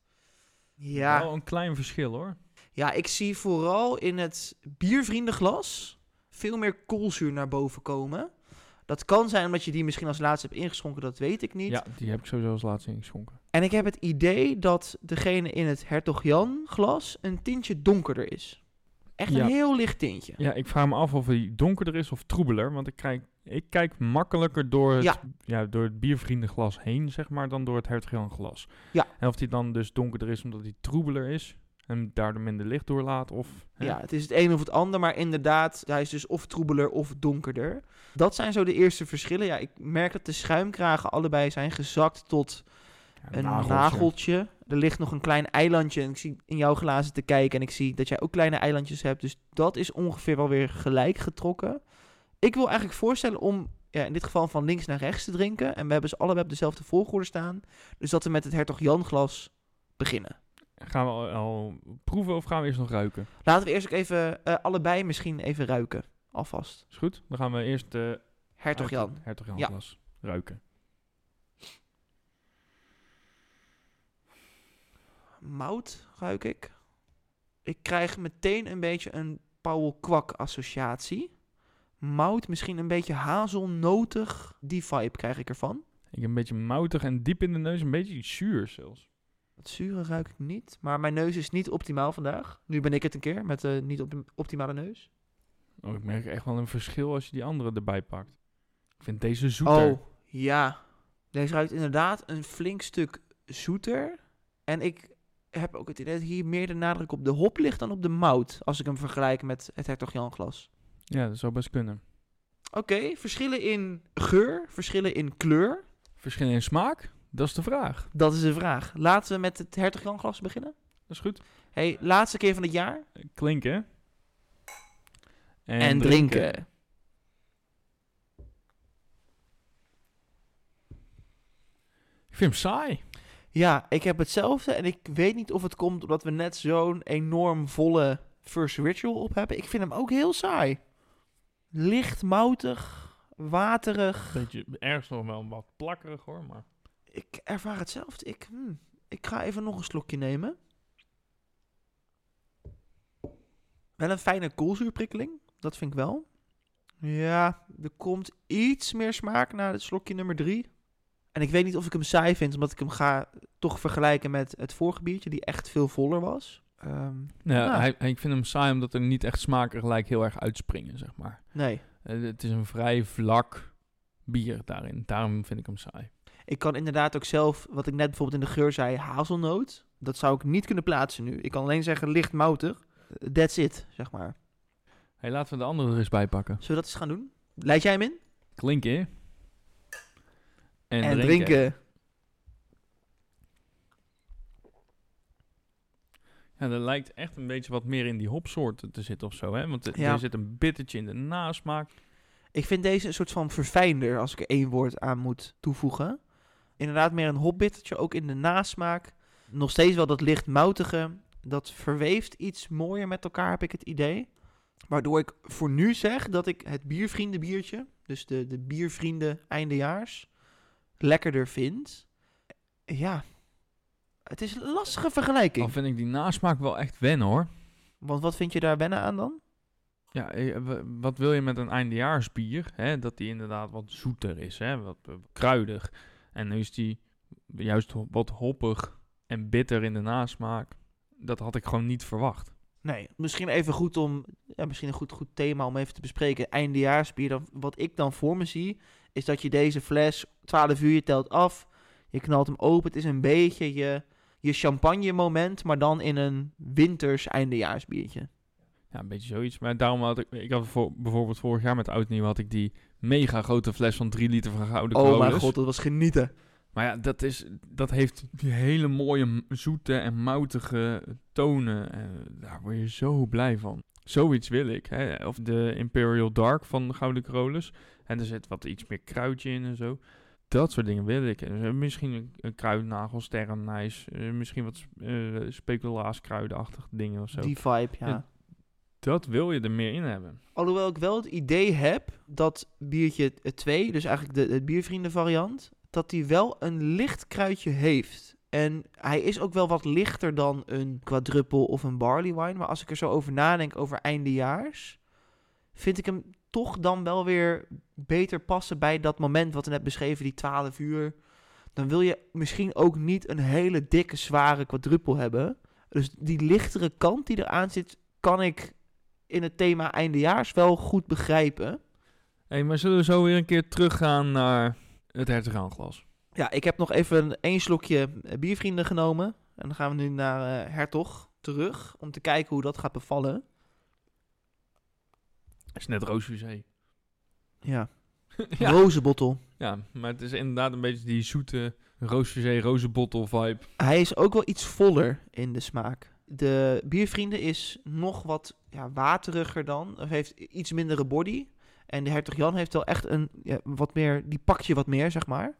Ja, Wel een klein verschil hoor. ja ik zie vooral in het biervriendenglas veel meer koolzuur naar boven komen. Dat kan zijn omdat je die misschien als laatste hebt ingeschonken, dat weet ik niet. Ja, die heb ik sowieso als laatste ingeschonken. En ik heb het idee dat degene in het Hertog Jan glas een tintje donkerder is. Echt Ja. een heel licht tintje. Ja, ik vraag me af of hij donkerder is of troebeler. Want ik, kijk, ik kijk makkelijker door het, ja. Ja. door het biervriendenglas heen, zeg maar, dan door het Hertog Jan glas. Ja. En of hij dan dus donkerder is omdat hij troebeler is en daardoor minder licht doorlaat. Of, hè? Ja, het is het een of het ander, maar inderdaad, hij is dus of troebeler of donkerder. Dat zijn zo de eerste verschillen. Ja, ik merk dat de schuimkragen allebei zijn gezakt tot Ja, een nageltje. nageltje. Er ligt nog een klein eilandje en ik zie in jouw glazen te kijken en ik zie dat jij ook kleine eilandjes hebt. Dus dat is ongeveer wel weer gelijk getrokken. Ik wil eigenlijk voorstellen om ja, in dit geval van links naar rechts te drinken. En we hebben ze allebei op dezelfde volgorde staan. Dus dat we met het Hertog Jan glas beginnen. Gaan we al, al proeven of gaan we eerst nog ruiken? Laten we eerst ook even eh, allebei misschien even ruiken. Alvast. Is goed? Dan gaan we eerst de Hertog Jan. Hertog Jan Ja. glas ruiken. Mout ruik ik. Ik krijg meteen een beetje een Paul Kwak associatie. Mout, misschien een beetje hazelnotig. Die vibe krijg ik ervan. Ik heb een beetje moutig en diep in de neus, een beetje zuur zelfs. Het zure ruik ik niet. Maar mijn neus is niet optimaal vandaag. Nu ben ik het een keer met de niet op optimale neus. Oh, ik merk echt wel een verschil als je die andere erbij pakt. Ik vind deze zoeter. Oh, ja. Deze ruikt inderdaad een flink stuk zoeter. En ik heb ook het idee dat hier meer de nadruk op de hop ligt dan op de mout. Als ik hem vergelijk met het Hertog Jan glas. Ja, dat zou best kunnen. Oké, verschillen in geur, verschillen in kleur. Verschillen in smaak? Dat is de vraag. Dat is de vraag. Laten we met het Hertog Jan glas beginnen. Dat is goed. Hey, laatste keer van het jaar. Klinken. En, drinken. Ik vind hem saai. Ja, ik heb hetzelfde. En ik weet niet of het komt omdat we net zo'n enorm volle First Ritual op hebben. Ik vind hem ook heel saai. Licht moutig, waterig. Beetje, ergens nog wel wat plakkerig hoor, maar... Ik ervaar hetzelfde. Ik, hmm, ik ga even nog een slokje nemen. Wel een fijne koolzuurprikkeling. Dat vind ik wel. Ja, er komt iets meer smaak na het slokje nummer drie. En ik weet niet of ik hem saai vind, omdat ik hem ga toch vergelijken met het vorige biertje, die echt veel voller was. Ehm, Ja. Hij, hij- ik vind hem saai omdat er niet echt smaken gelijk heel erg uitspringen, zeg maar. nee, Eh, het is een vrij vlak bier daarin. Daarom vind ik hem saai. ik kan inderdaad ook zelf, wat ik net bijvoorbeeld in de geur zei, hazelnoot. Dat zou ik niet kunnen plaatsen nu. Ik kan alleen zeggen licht moutig. That's it, zeg maar. Hey, laten we de andere er eens bij pakken. Zullen we dat eens gaan doen? Leid jij hem in? Klinken. En, En, drinken. drinken. Ja, er lijkt echt een beetje wat meer in die hopsoorten te zitten of zo, hè? Want er- Ja. er zit een bittertje in de nasmaak. Ik vind deze een soort van verfijnder, als ik er één woord aan moet toevoegen. Inderdaad meer een hobbittertje, ook in de nasmaak. Nog steeds wel dat licht moutige. Dat verweeft iets mooier met elkaar, heb ik het idee. Waardoor ik voor nu zeg dat ik het biervriendenbiertje, dus de, de biervrienden eindejaars, lekkerder vind. Ja, het is een lastige vergelijking. Dan vind ik die nasmaak wel echt wennen hoor. Want wat vind je daar wennen aan dan? Ja, eh, w- wat wil je met een eindejaarsbier? Hè? Dat die inderdaad wat zoeter is, hè? wat eh, kruidig. En nu is die juist wat hoppig en bitter in de nasmaak. Dat had ik gewoon niet verwacht. Nee, misschien even goed om, ja, misschien een goed, goed thema om even te bespreken. Eindejaarsbier, dan, wat ik dan voor me zie, is dat je deze fles, 12 uur, je telt af, je knalt hem open. Het is een beetje je, je champagne moment, maar dan in een winters eindejaarsbiertje. Ja, een beetje zoiets. Maar daarom had ik, ik had voor, bijvoorbeeld vorig jaar met Oud Nieuw had ik die mega grote fles van 3 liter van Gouden oh mijn god, dat was genieten. Maar ja, dat, is, dat heeft die hele mooie zoete en moutige tonen. En daar word je zo blij van. Zoiets wil ik. Hè? Of de Imperial Dark van de Gouden Carolus. En er zit wat iets meer kruidje in en zo. Dat soort dingen wil ik. En, eh, misschien een, een kruidnagel, sterrenijs. eh, misschien wat uh, speculaaskruidenachtige dingen of zo. Die vibe, ja. Ja. Dat wil je er meer in hebben. Alhoewel ik wel het idee heb dat biertje 2, dus eigenlijk de, de biervrienden variant, dat die wel een licht kruidje heeft. En hij is ook wel wat lichter dan een quadruppel of een barley wine. Maar als ik er zo over nadenk over eindejaars, vind ik hem toch dan wel weer beter passen bij dat moment wat we net beschreven, die 12 uur. Dan wil je misschien ook niet een hele dikke, zware quadruppel hebben. Dus die lichtere kant die eraan zit, kan ik in het thema eindejaars wel goed begrijpen. hey, maar zullen we zo weer een keer teruggaan naar het hertoganglas? Ja, ik heb nog even één slokje eh, biervrienden genomen. En dan gaan we nu naar uh, Hertog terug om te kijken hoe dat gaat bevallen. is net roosfusé. Ja. ja. Rozenbottel. Ja, maar het is inderdaad een beetje die zoete roosfusé, rozenbottel vibe. Hij is ook wel iets voller in de smaak. De biervrienden is nog wat ja, wateriger dan. Of heeft iets mindere body. En de Hertog Jan heeft wel echt een ja, wat meer. Die pakt je wat meer, zeg maar.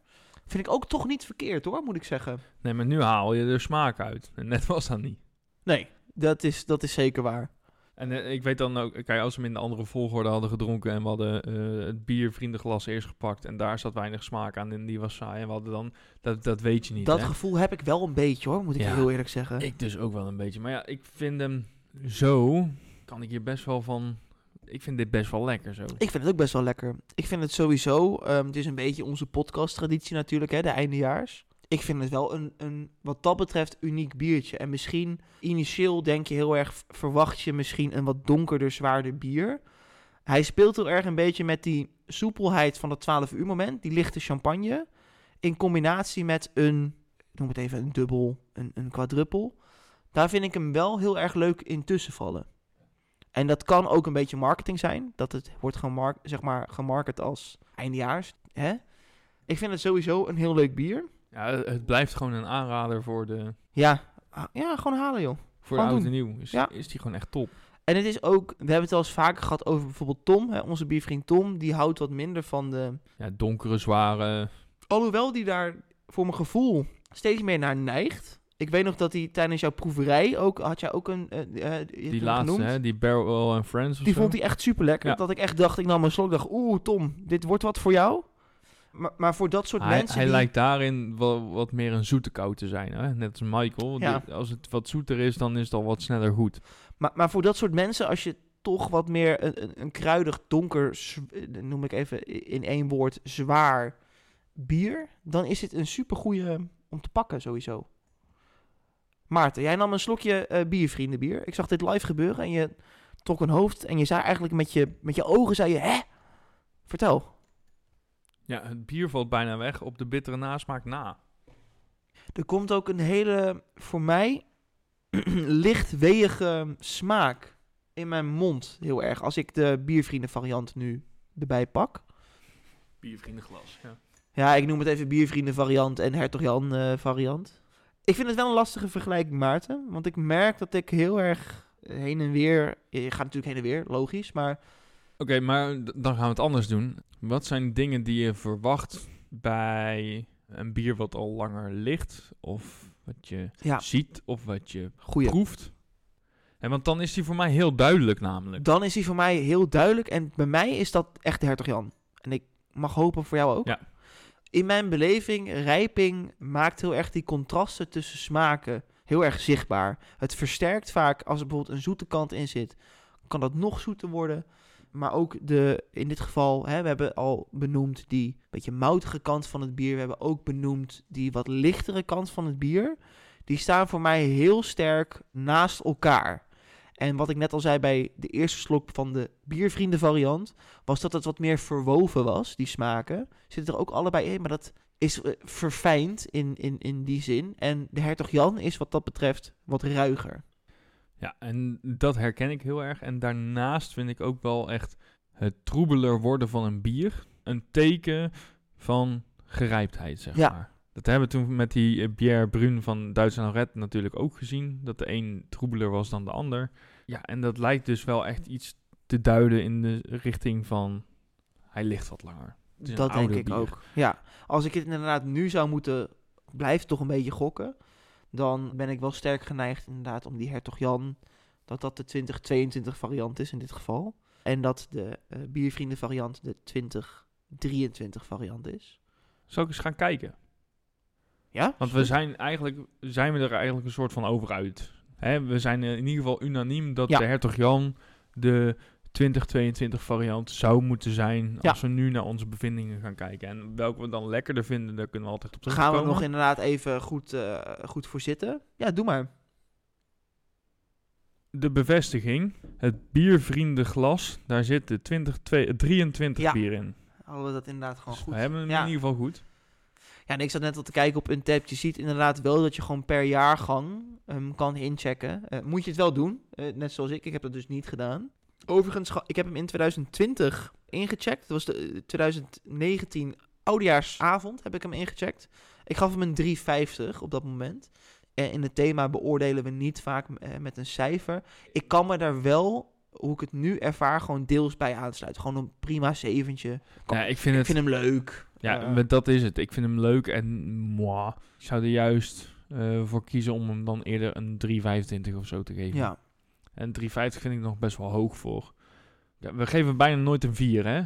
Vind ik ook toch niet verkeerd hoor, moet ik zeggen. Nee, maar nu haal je er smaak uit. En net was dat niet. Nee, dat is, dat is zeker waar. En uh, ik weet dan ook, kijk, als we hem in de andere volgorde hadden gedronken en we hadden uh, het biervriendenglas eerst gepakt en daar zat weinig smaak aan en die was saai en we hadden dan, dat, dat weet je niet. Dat hè? gevoel heb ik wel een beetje hoor, moet ik Ja, heel eerlijk zeggen. Ik dus ook wel een beetje. Maar ja, ik vind hem zo, kan ik hier best wel van, ik vind dit best wel lekker zo. Ik vind het ook best wel lekker. Ik vind het sowieso, um, het is een beetje onze podcast-traditie natuurlijk, hè, de eindejaars. Ik vind het wel een, een, wat dat betreft, uniek biertje. En misschien, initieel denk je heel erg, verwacht je misschien een wat donkerder, zwaarder bier. Hij speelt heel erg een beetje met die soepelheid van het 12 uur moment, die lichte champagne. In combinatie met een, noem het even een dubbel, een, een quadruppel. Daar vind ik hem wel heel erg leuk in tussenvallen. En dat kan ook een beetje marketing zijn. Dat het wordt gemark zeg maar, gemarket als eindejaars. Hè? Ik vind het sowieso een heel leuk bier. Ja, het blijft gewoon een aanrader voor de, Ja, ja gewoon halen joh. voor Gewoon de oud en nieuw. Is, Ja. is die gewoon echt top. En het is ook, we hebben het al eens vaker gehad over bijvoorbeeld Tom. Hè, onze biervriend Tom, die houdt wat minder van de... Ja, donkere, zware. Alhoewel die daar voor mijn gevoel steeds meer naar neigt. Ik weet nog dat hij tijdens jouw proeverij ook, had jij ook een... eh, eh, Die laatste, genoemd. hè, die Barrel and Friends of Die zo. vond hij echt super lekker. Ja. Dat ik echt dacht, ik nam een slok, dacht, oeh Tom, dit wordt wat voor jou. Maar, maar voor dat soort hij, mensen hij die... lijkt daarin wel wat meer een zoete kou te zijn. Hè? Net als Michael. Ja. Die- als het wat zoeter is, dan is het al wat sneller goed. Maar, maar voor dat soort mensen, als je toch wat meer een, een, een kruidig, donker, eh, noem ik even in één woord, zwaar bier, dan is dit een supergoeie om te pakken sowieso. Maarten, jij nam een slokje eh biervriendenbier. Ik zag dit live gebeuren en je trok een hoofd en je zei eigenlijk met je, met je ogen, zei je, hè? Vertel. Ja, het bier valt bijna weg op de bittere nasmaak na. Er komt ook een hele, voor mij, licht weeige smaak in mijn mond heel erg. Als ik de biervrienden variant nu erbij pak. Biervriendenglas, ja. Ja, ik noem het even biervrienden variant en Hertog Jan eh, variant. Ik vind het wel een lastige vergelijking, Maarten. Want ik merk dat ik heel erg heen en weer... Je gaat natuurlijk heen en weer, logisch. Maar Oké, maar dan gaan we het anders doen. Wat zijn dingen die je verwacht bij een bier wat al langer ligt? Of wat je Ja, ziet of wat je goeie. proeft? En want dan is die voor mij heel duidelijk namelijk. Dan is hij voor mij heel duidelijk. En bij mij is dat echt de Hertog Jan. En ik mag hopen voor jou ook. Ja. In mijn beleving, rijping maakt heel erg die contrasten tussen smaken heel erg zichtbaar. Het versterkt vaak als er bijvoorbeeld een zoete kant in zit. Kan dat nog zoeter worden. Maar ook de, in dit geval, hè, we hebben al benoemd die beetje moutige kant van het bier. We hebben ook benoemd die wat lichtere kant van het bier. Die staan voor mij heel sterk naast elkaar. En wat ik net al zei bij de eerste slok van de biervrienden variant, was dat het wat meer verwoven was, die smaken. Zitten er ook allebei in, maar dat is eh, verfijnd in, in, in die zin. En de Hertog Jan is wat dat betreft wat ruiger. Ja, en dat herken ik heel erg. En daarnaast vind ik ook wel echt het troebeler worden van een bier een teken van gerijptheid, zeg Ja. maar. Dat hebben we toen met die eh, Pierre Brun van Duits en Red natuurlijk ook gezien. Dat de een troebeler was dan de ander. Ja, en dat lijkt dus wel echt iets te duiden in de richting van... Hij ligt wat langer. Dat denk ik bier. ook. Ja, als ik het inderdaad nu zou moeten, blijf toch een beetje gokken. Dan ben ik wel sterk geneigd inderdaad om die Hertog Jan, dat dat de 2022 variant is in dit geval. En dat de eh, biervrienden variant de 2023 variant is. Zal ik eens gaan kijken? Ja? Want we zijn eigenlijk, zijn we er eigenlijk een soort van over uit. Hè, we zijn eh, in ieder geval unaniem dat Ja. de Hertog Jan de 2022 variant zou moeten zijn Ja. als we nu naar onze bevindingen gaan kijken. En welke we dan lekkerder vinden, daar kunnen we altijd op Gaan we terugkomen. nog inderdaad even goed, eh, goed voor zitten? Ja, doe maar. De bevestiging, het biervriendenglas, daar zit de 2023 Ja. bier in. Hadden we dat inderdaad gewoon Dus goed. we hebben hem Ja. in ieder geval goed. Ja, en ik zat net al te kijken op Untapped. Je ziet inderdaad wel dat je gewoon per jaargang hem kan inchecken. Eh, moet je het wel doen, eh, net zoals ik. Ik heb dat dus niet gedaan. Overigens, ik heb hem in 2020 ingecheckt. Dat was de eh, 2019 oudejaarsavond heb ik hem ingecheckt. Ik gaf hem een 3,50 op dat moment. En in het thema beoordelen we niet vaak eh, met een cijfer. Ik kan me daar wel, hoe ik het nu ervaar, gewoon deels bij aansluiten. Gewoon een prima zeventje. Ja, ik vind ik het... vind hem leuk. Ja, met dat is het. Ik vind hem leuk en moi. Ik zou er juist eh, voor kiezen om hem dan eerder een 3,25 of zo te geven. ja. En 3,50 vind ik nog best wel hoog voor. Ja, we geven bijna nooit een 4, hè?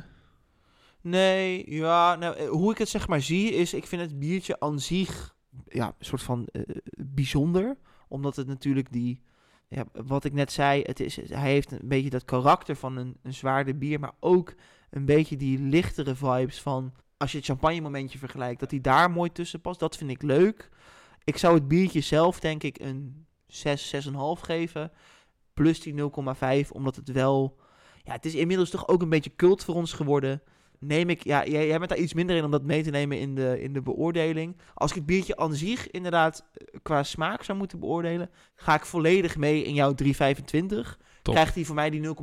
Nee, ja, nou, eh, hoe ik het zeg maar zie is, ik vind het biertje aan zich, ja, een soort van bijzonder. Omdat het natuurlijk die, ja, wat ik net zei, het is, hij heeft een beetje dat karakter van een, een zwaarder bier, maar ook een beetje die lichtere vibes van, als je het champagne momentje vergelijkt, dat hij daar mooi tussen past. Dat vind ik leuk. Ik zou het biertje zelf denk ik een 6, 6,5 geven. Plus die 0,5, omdat het wel, ja, het is inmiddels toch ook een beetje cult voor ons geworden neem ik, ja, jij, jij bent daar iets minder in om dat mee te nemen in de, in de beoordeling. Als ik het biertje aan zich inderdaad eh, qua smaak zou moeten beoordelen, ga ik volledig mee in jouw 3,25. Top. Krijgt hij voor mij die 0,25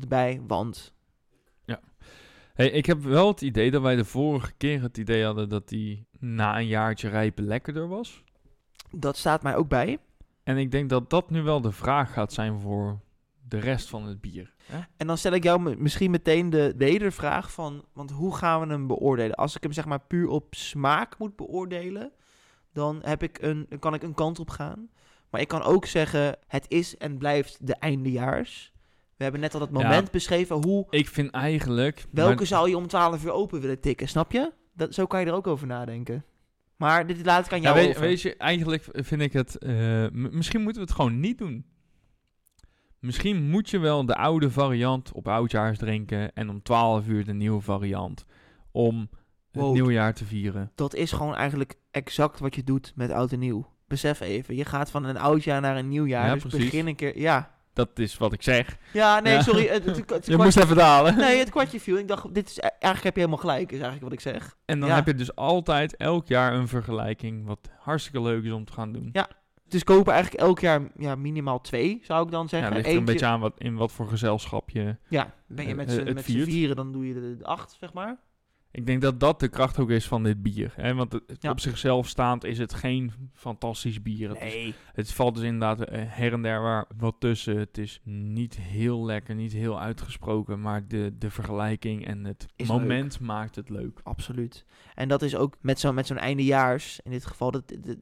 erbij, want Hey, ik heb wel het idee dat wij de vorige keer het idee hadden dat die na een jaartje rijpen lekkerder was. dat staat mij ook bij. En ik denk dat dat nu wel de vraag gaat zijn voor de rest van het bier. Hè? En dan stel ik jou misschien meteen de wedervraag van, want hoe gaan we hem beoordelen? Als ik hem zeg maar puur op smaak moet beoordelen, dan heb ik een, kan ik een kant op gaan. Maar ik kan ook zeggen, het is en blijft de eindejaars. We hebben net al dat Ja. moment beschreven, hoe, Ik vind eigenlijk... welke zou je om 12 uur open willen tikken, snap je? Dat, zo kan je er ook over nadenken. Maar dit laat ik aan Ja, jou weet, je, eigenlijk vind ik het... eh, misschien moeten we het gewoon niet doen. Misschien moet je wel de oude variant op oudjaars drinken... en om 12 uur de nieuwe variant om het Wow. nieuwjaar te vieren. Dat is gewoon eigenlijk exact wat je doet met oud en nieuw. Besef even, je gaat van een oud jaar naar een nieuw jaar. Ja, dus precies. begin een keer, ja. Dat is wat ik zeg. Ja, nee, Ja. sorry. Het, het, het, het Je moest even dalen. Nee, het kwartje viel. Ik dacht, dit is, eigenlijk heb je helemaal gelijk, is eigenlijk wat ik zeg. En dan Ja. heb je dus altijd elk jaar een vergelijking, wat hartstikke leuk is om te gaan doen. Ja, Dus kopen eigenlijk elk jaar ja, minimaal twee, zou ik dan Ja, zeggen. ligt er een Eentje- beetje aan wat, in wat voor met z'n Ja, ben je eh, met eh, z'n het met z'n viert. vieren, dan doe je de, de acht, zeg maar. Ik denk dat dat de kracht ook is van dit bier. Hè? Want het, Ja. op zichzelf staand is het geen fantastisch bier. Het, is- Nee. het valt dus inderdaad eh, her en der waar wat tussen. Het is niet heel lekker, niet heel uitgesproken. Maar de, de vergelijking en het Is moment maakt het leuk. Absoluut. En dat is ook met zo'n met zo'n eindejaars, in dit geval, dat, dat-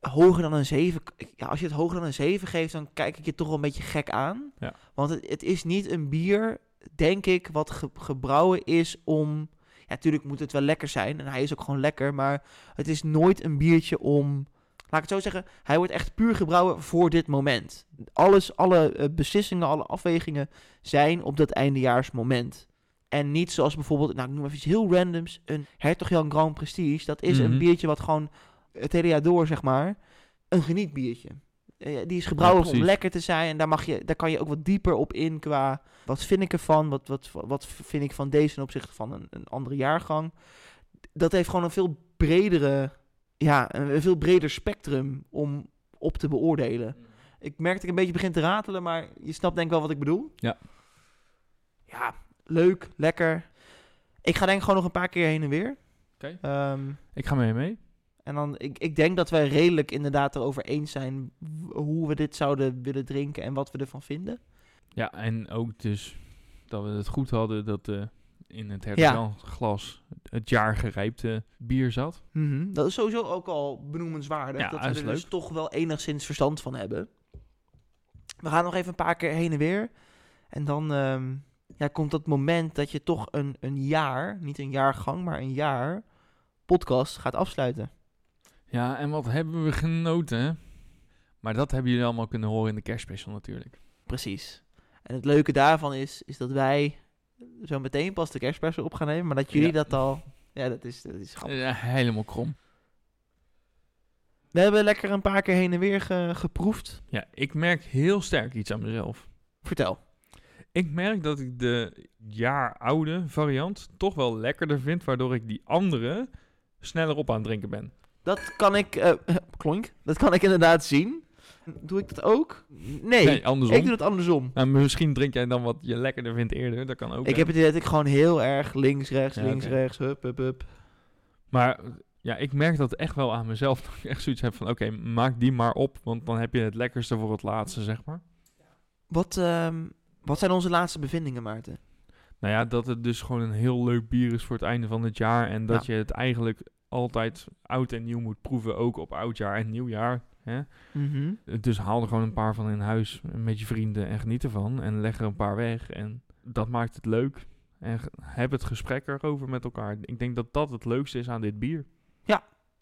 hoger dan een 7. Ja, als je het hoger dan een 7 geeft, dan kijk ik je toch wel een beetje gek aan. Ja. Want het, het is niet een bier, denk ik, wat ge- gebrouwen is om... Ja, natuurlijk moet het wel lekker zijn. En hij is ook gewoon lekker. Maar het is nooit een biertje om... Laat ik het zo zeggen. Hij wordt echt puur gebrouwen voor dit moment. Alles, alle eh, beslissingen, alle afwegingen zijn op dat eindejaarsmoment. En niet zoals bijvoorbeeld, nou ik noem even iets heel randoms, een Hertog Jan Grand Prestige. Dat is Mhm. een biertje wat gewoon het hele jaar door, zeg maar, een genietbiertje. Eh, die is gebrouwen Ja, om lekker te zijn. En daar, mag je, daar kan je ook wat dieper op in qua... Wat vind ik ervan? Wat, wat, wat vind ik van deze ten opzichte van een, een andere jaargang? Dat heeft gewoon een veel bredere... Ja, een, veel breder spectrum om op te beoordelen. Ik merk dat ik een beetje begin te ratelen, maar je snapt denk ik wel wat ik bedoel. Ja. Ja, leuk, lekker. Ik ga denk ik gewoon nog een paar keer heen en weer. Oké. Ehm, Ik ga mee mee. En dan, ik, ik denk dat wij redelijk inderdaad erover eens zijn hoe we dit zouden willen drinken en wat we ervan vinden. Ja, en ook dus dat we het goed hadden dat eh, in het Ja. Hertog glas het jaar gerijpte bier zat. Mhm, Dat is sowieso ook al benoemenswaardig. Ja, dat we er dus toch wel enigszins verstand van hebben. We gaan nog even een paar keer heen en weer. En dan ehm, ja, komt dat moment dat je toch een, een jaar, niet een jaargang, maar een jaar podcast gaat afsluiten. Ja, en wat hebben we genoten? Maar dat hebben jullie allemaal kunnen horen in de kerstspecial natuurlijk. Precies. En het leuke daarvan is, is dat wij zo meteen pas de kerstpersen op gaan nemen, maar dat jullie Ja. dat al... Ja, dat is, dat is grappig. Ja, helemaal krom. We hebben lekker een paar keer heen en weer ge- geproefd. Ja, ik merk heel sterk iets aan mezelf. Vertel. Ik merk dat ik de jaar oude variant toch wel lekkerder vind, waardoor ik die andere sneller op aan het drinken ben. Dat kan ik... eh klonk. Dat kan ik inderdaad zien. Doe ik dat ook? Nee. Nee, andersom. ik doe het andersom. Nou, misschien drink jij dan wat je lekkerder vindt eerder, dat kan ook. Ik hè. heb het idee dat ik gewoon heel erg links, rechts, Ja, links, oké. rechts, hup, hup, hup. Maar ja, ik merk dat echt wel aan mezelf. Dat ik echt zoiets heb van, oké, maak die maar op, want dan heb je het lekkerste voor het laatste, zeg maar. Wat, ehm, wat zijn onze laatste bevindingen, Maarten? Nou ja, dat het dus gewoon een heel leuk bier is voor het einde van het jaar. En dat je het eigenlijk altijd oud en nieuw moet proeven, ook op oudjaar en nieuwjaar. Hè? Mhm. Dus haal er gewoon een paar van in huis met je vrienden en geniet ervan. En leg er een paar weg. En dat maakt het leuk. En heb het gesprek erover met elkaar. Ik denk dat dat het leukste is aan dit bier.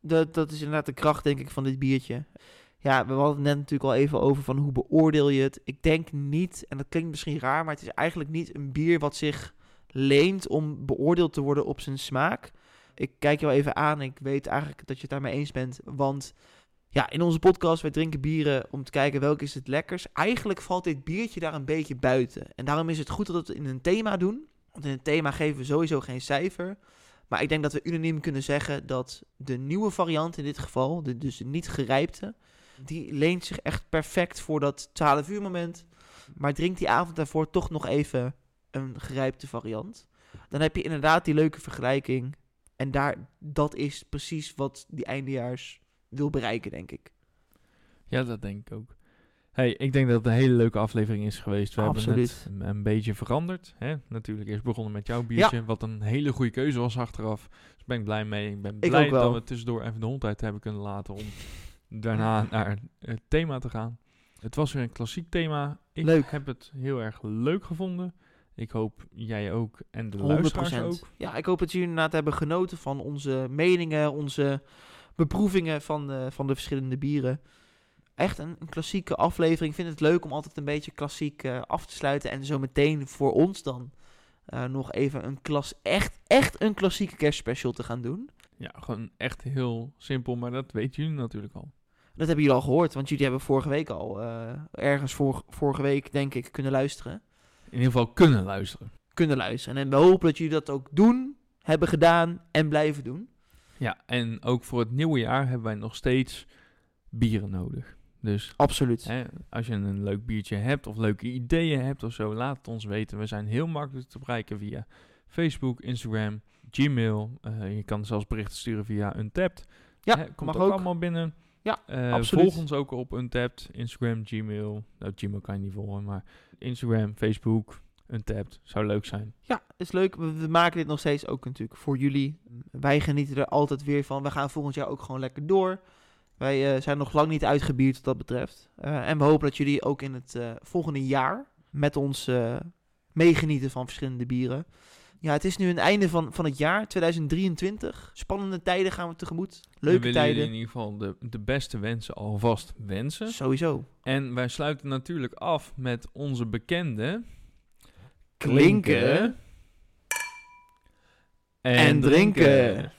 Dat, dat is inderdaad de kracht, denk ik, van dit biertje. Ja, we hadden het net natuurlijk al even over van hoe beoordeel je het. Ik denk niet, en dat klinkt misschien raar, maar het is eigenlijk niet een bier wat zich leent om beoordeeld te worden op zijn smaak. Ik kijk jou even aan, ik weet eigenlijk dat je het daarmee eens bent, want ja, in onze podcast, wij drinken bieren om te kijken welke is het lekkers. Eigenlijk valt dit biertje daar een beetje buiten. En daarom is het goed dat we het in een thema doen. Want in een thema geven we sowieso geen cijfer. Maar ik denk dat we unaniem kunnen zeggen dat de nieuwe variant in dit geval, de, dus de niet gerijpte, die leent zich echt perfect voor dat 12 uur moment. Maar drink die avond daarvoor toch nog even een gerijpte variant. Dan heb je inderdaad die leuke vergelijking. En daar, dat is precies wat die eindejaars wil bereiken, denk ik. Ja, dat denk ik ook. Hey, ik denk dat het een hele leuke aflevering is geweest. We hebben het een, een beetje veranderd. Hè? Natuurlijk eerst begonnen met jouw biertje, wat een hele goede keuze was achteraf. Dus ben ik blij mee. Ik ben blij dat we tussendoor even de hond uit hebben kunnen laten om daarna naar het thema te gaan. Het was weer een klassiek thema. Ik Leuk. heb het heel erg leuk gevonden. Ik hoop jij ook en de 100%. luisteraars ook. Ja, ik hoop dat jullie inderdaad hebben genoten van onze meningen, onze beproevingen van de, van de verschillende bieren. Echt een, een klassieke aflevering. Ik vind het leuk om altijd een beetje klassiek eh, af te sluiten. En zo meteen voor ons dan eh, nog even een klas, echt, echt een klassieke kerstspecial te gaan doen. Ja, gewoon echt heel simpel, maar dat weten jullie natuurlijk al. Dat hebben jullie al gehoord, want jullie hebben vorige week al, eh, ergens vor, vorige week denk ik, kunnen luisteren. In ieder geval kunnen luisteren. Kunnen luisteren. En we hopen dat jullie dat ook doen, hebben gedaan en blijven doen. Ja, en ook voor het nieuwe jaar hebben wij nog steeds bieren nodig. Dus Absoluut. hè, als je een leuk biertje hebt of leuke ideeën hebt of zo, laat het ons weten. We zijn heel makkelijk te bereiken via Facebook, Instagram, Gmail. Eh, je kan zelfs berichten sturen via Untapped. Ja, Hè, komt mag ook, ook. allemaal binnen. Ja, Eh. Volg ons ook op Untapped, Instagram, Gmail. Nou, Gmail kan je niet volgen, maar Instagram, Facebook, Untapped. Zou leuk zijn. Ja, is leuk. We, maken dit nog steeds ook natuurlijk voor jullie. Wij genieten er altijd weer van. We gaan volgend jaar ook gewoon lekker door. Wij eh, zijn nog lang niet uitgebierd wat dat betreft. Eh, en we hopen dat jullie ook in het eh, volgende jaar met ons meegenieten van verschillende bieren. Ja, het is nu een einde van, van het jaar, 2023. Spannende tijden gaan we tegemoet. We Leuke willen tijden. in ieder geval de, de beste wensen alvast wensen. Sowieso. En wij sluiten natuurlijk af met onze bekende... Klinken en drinken.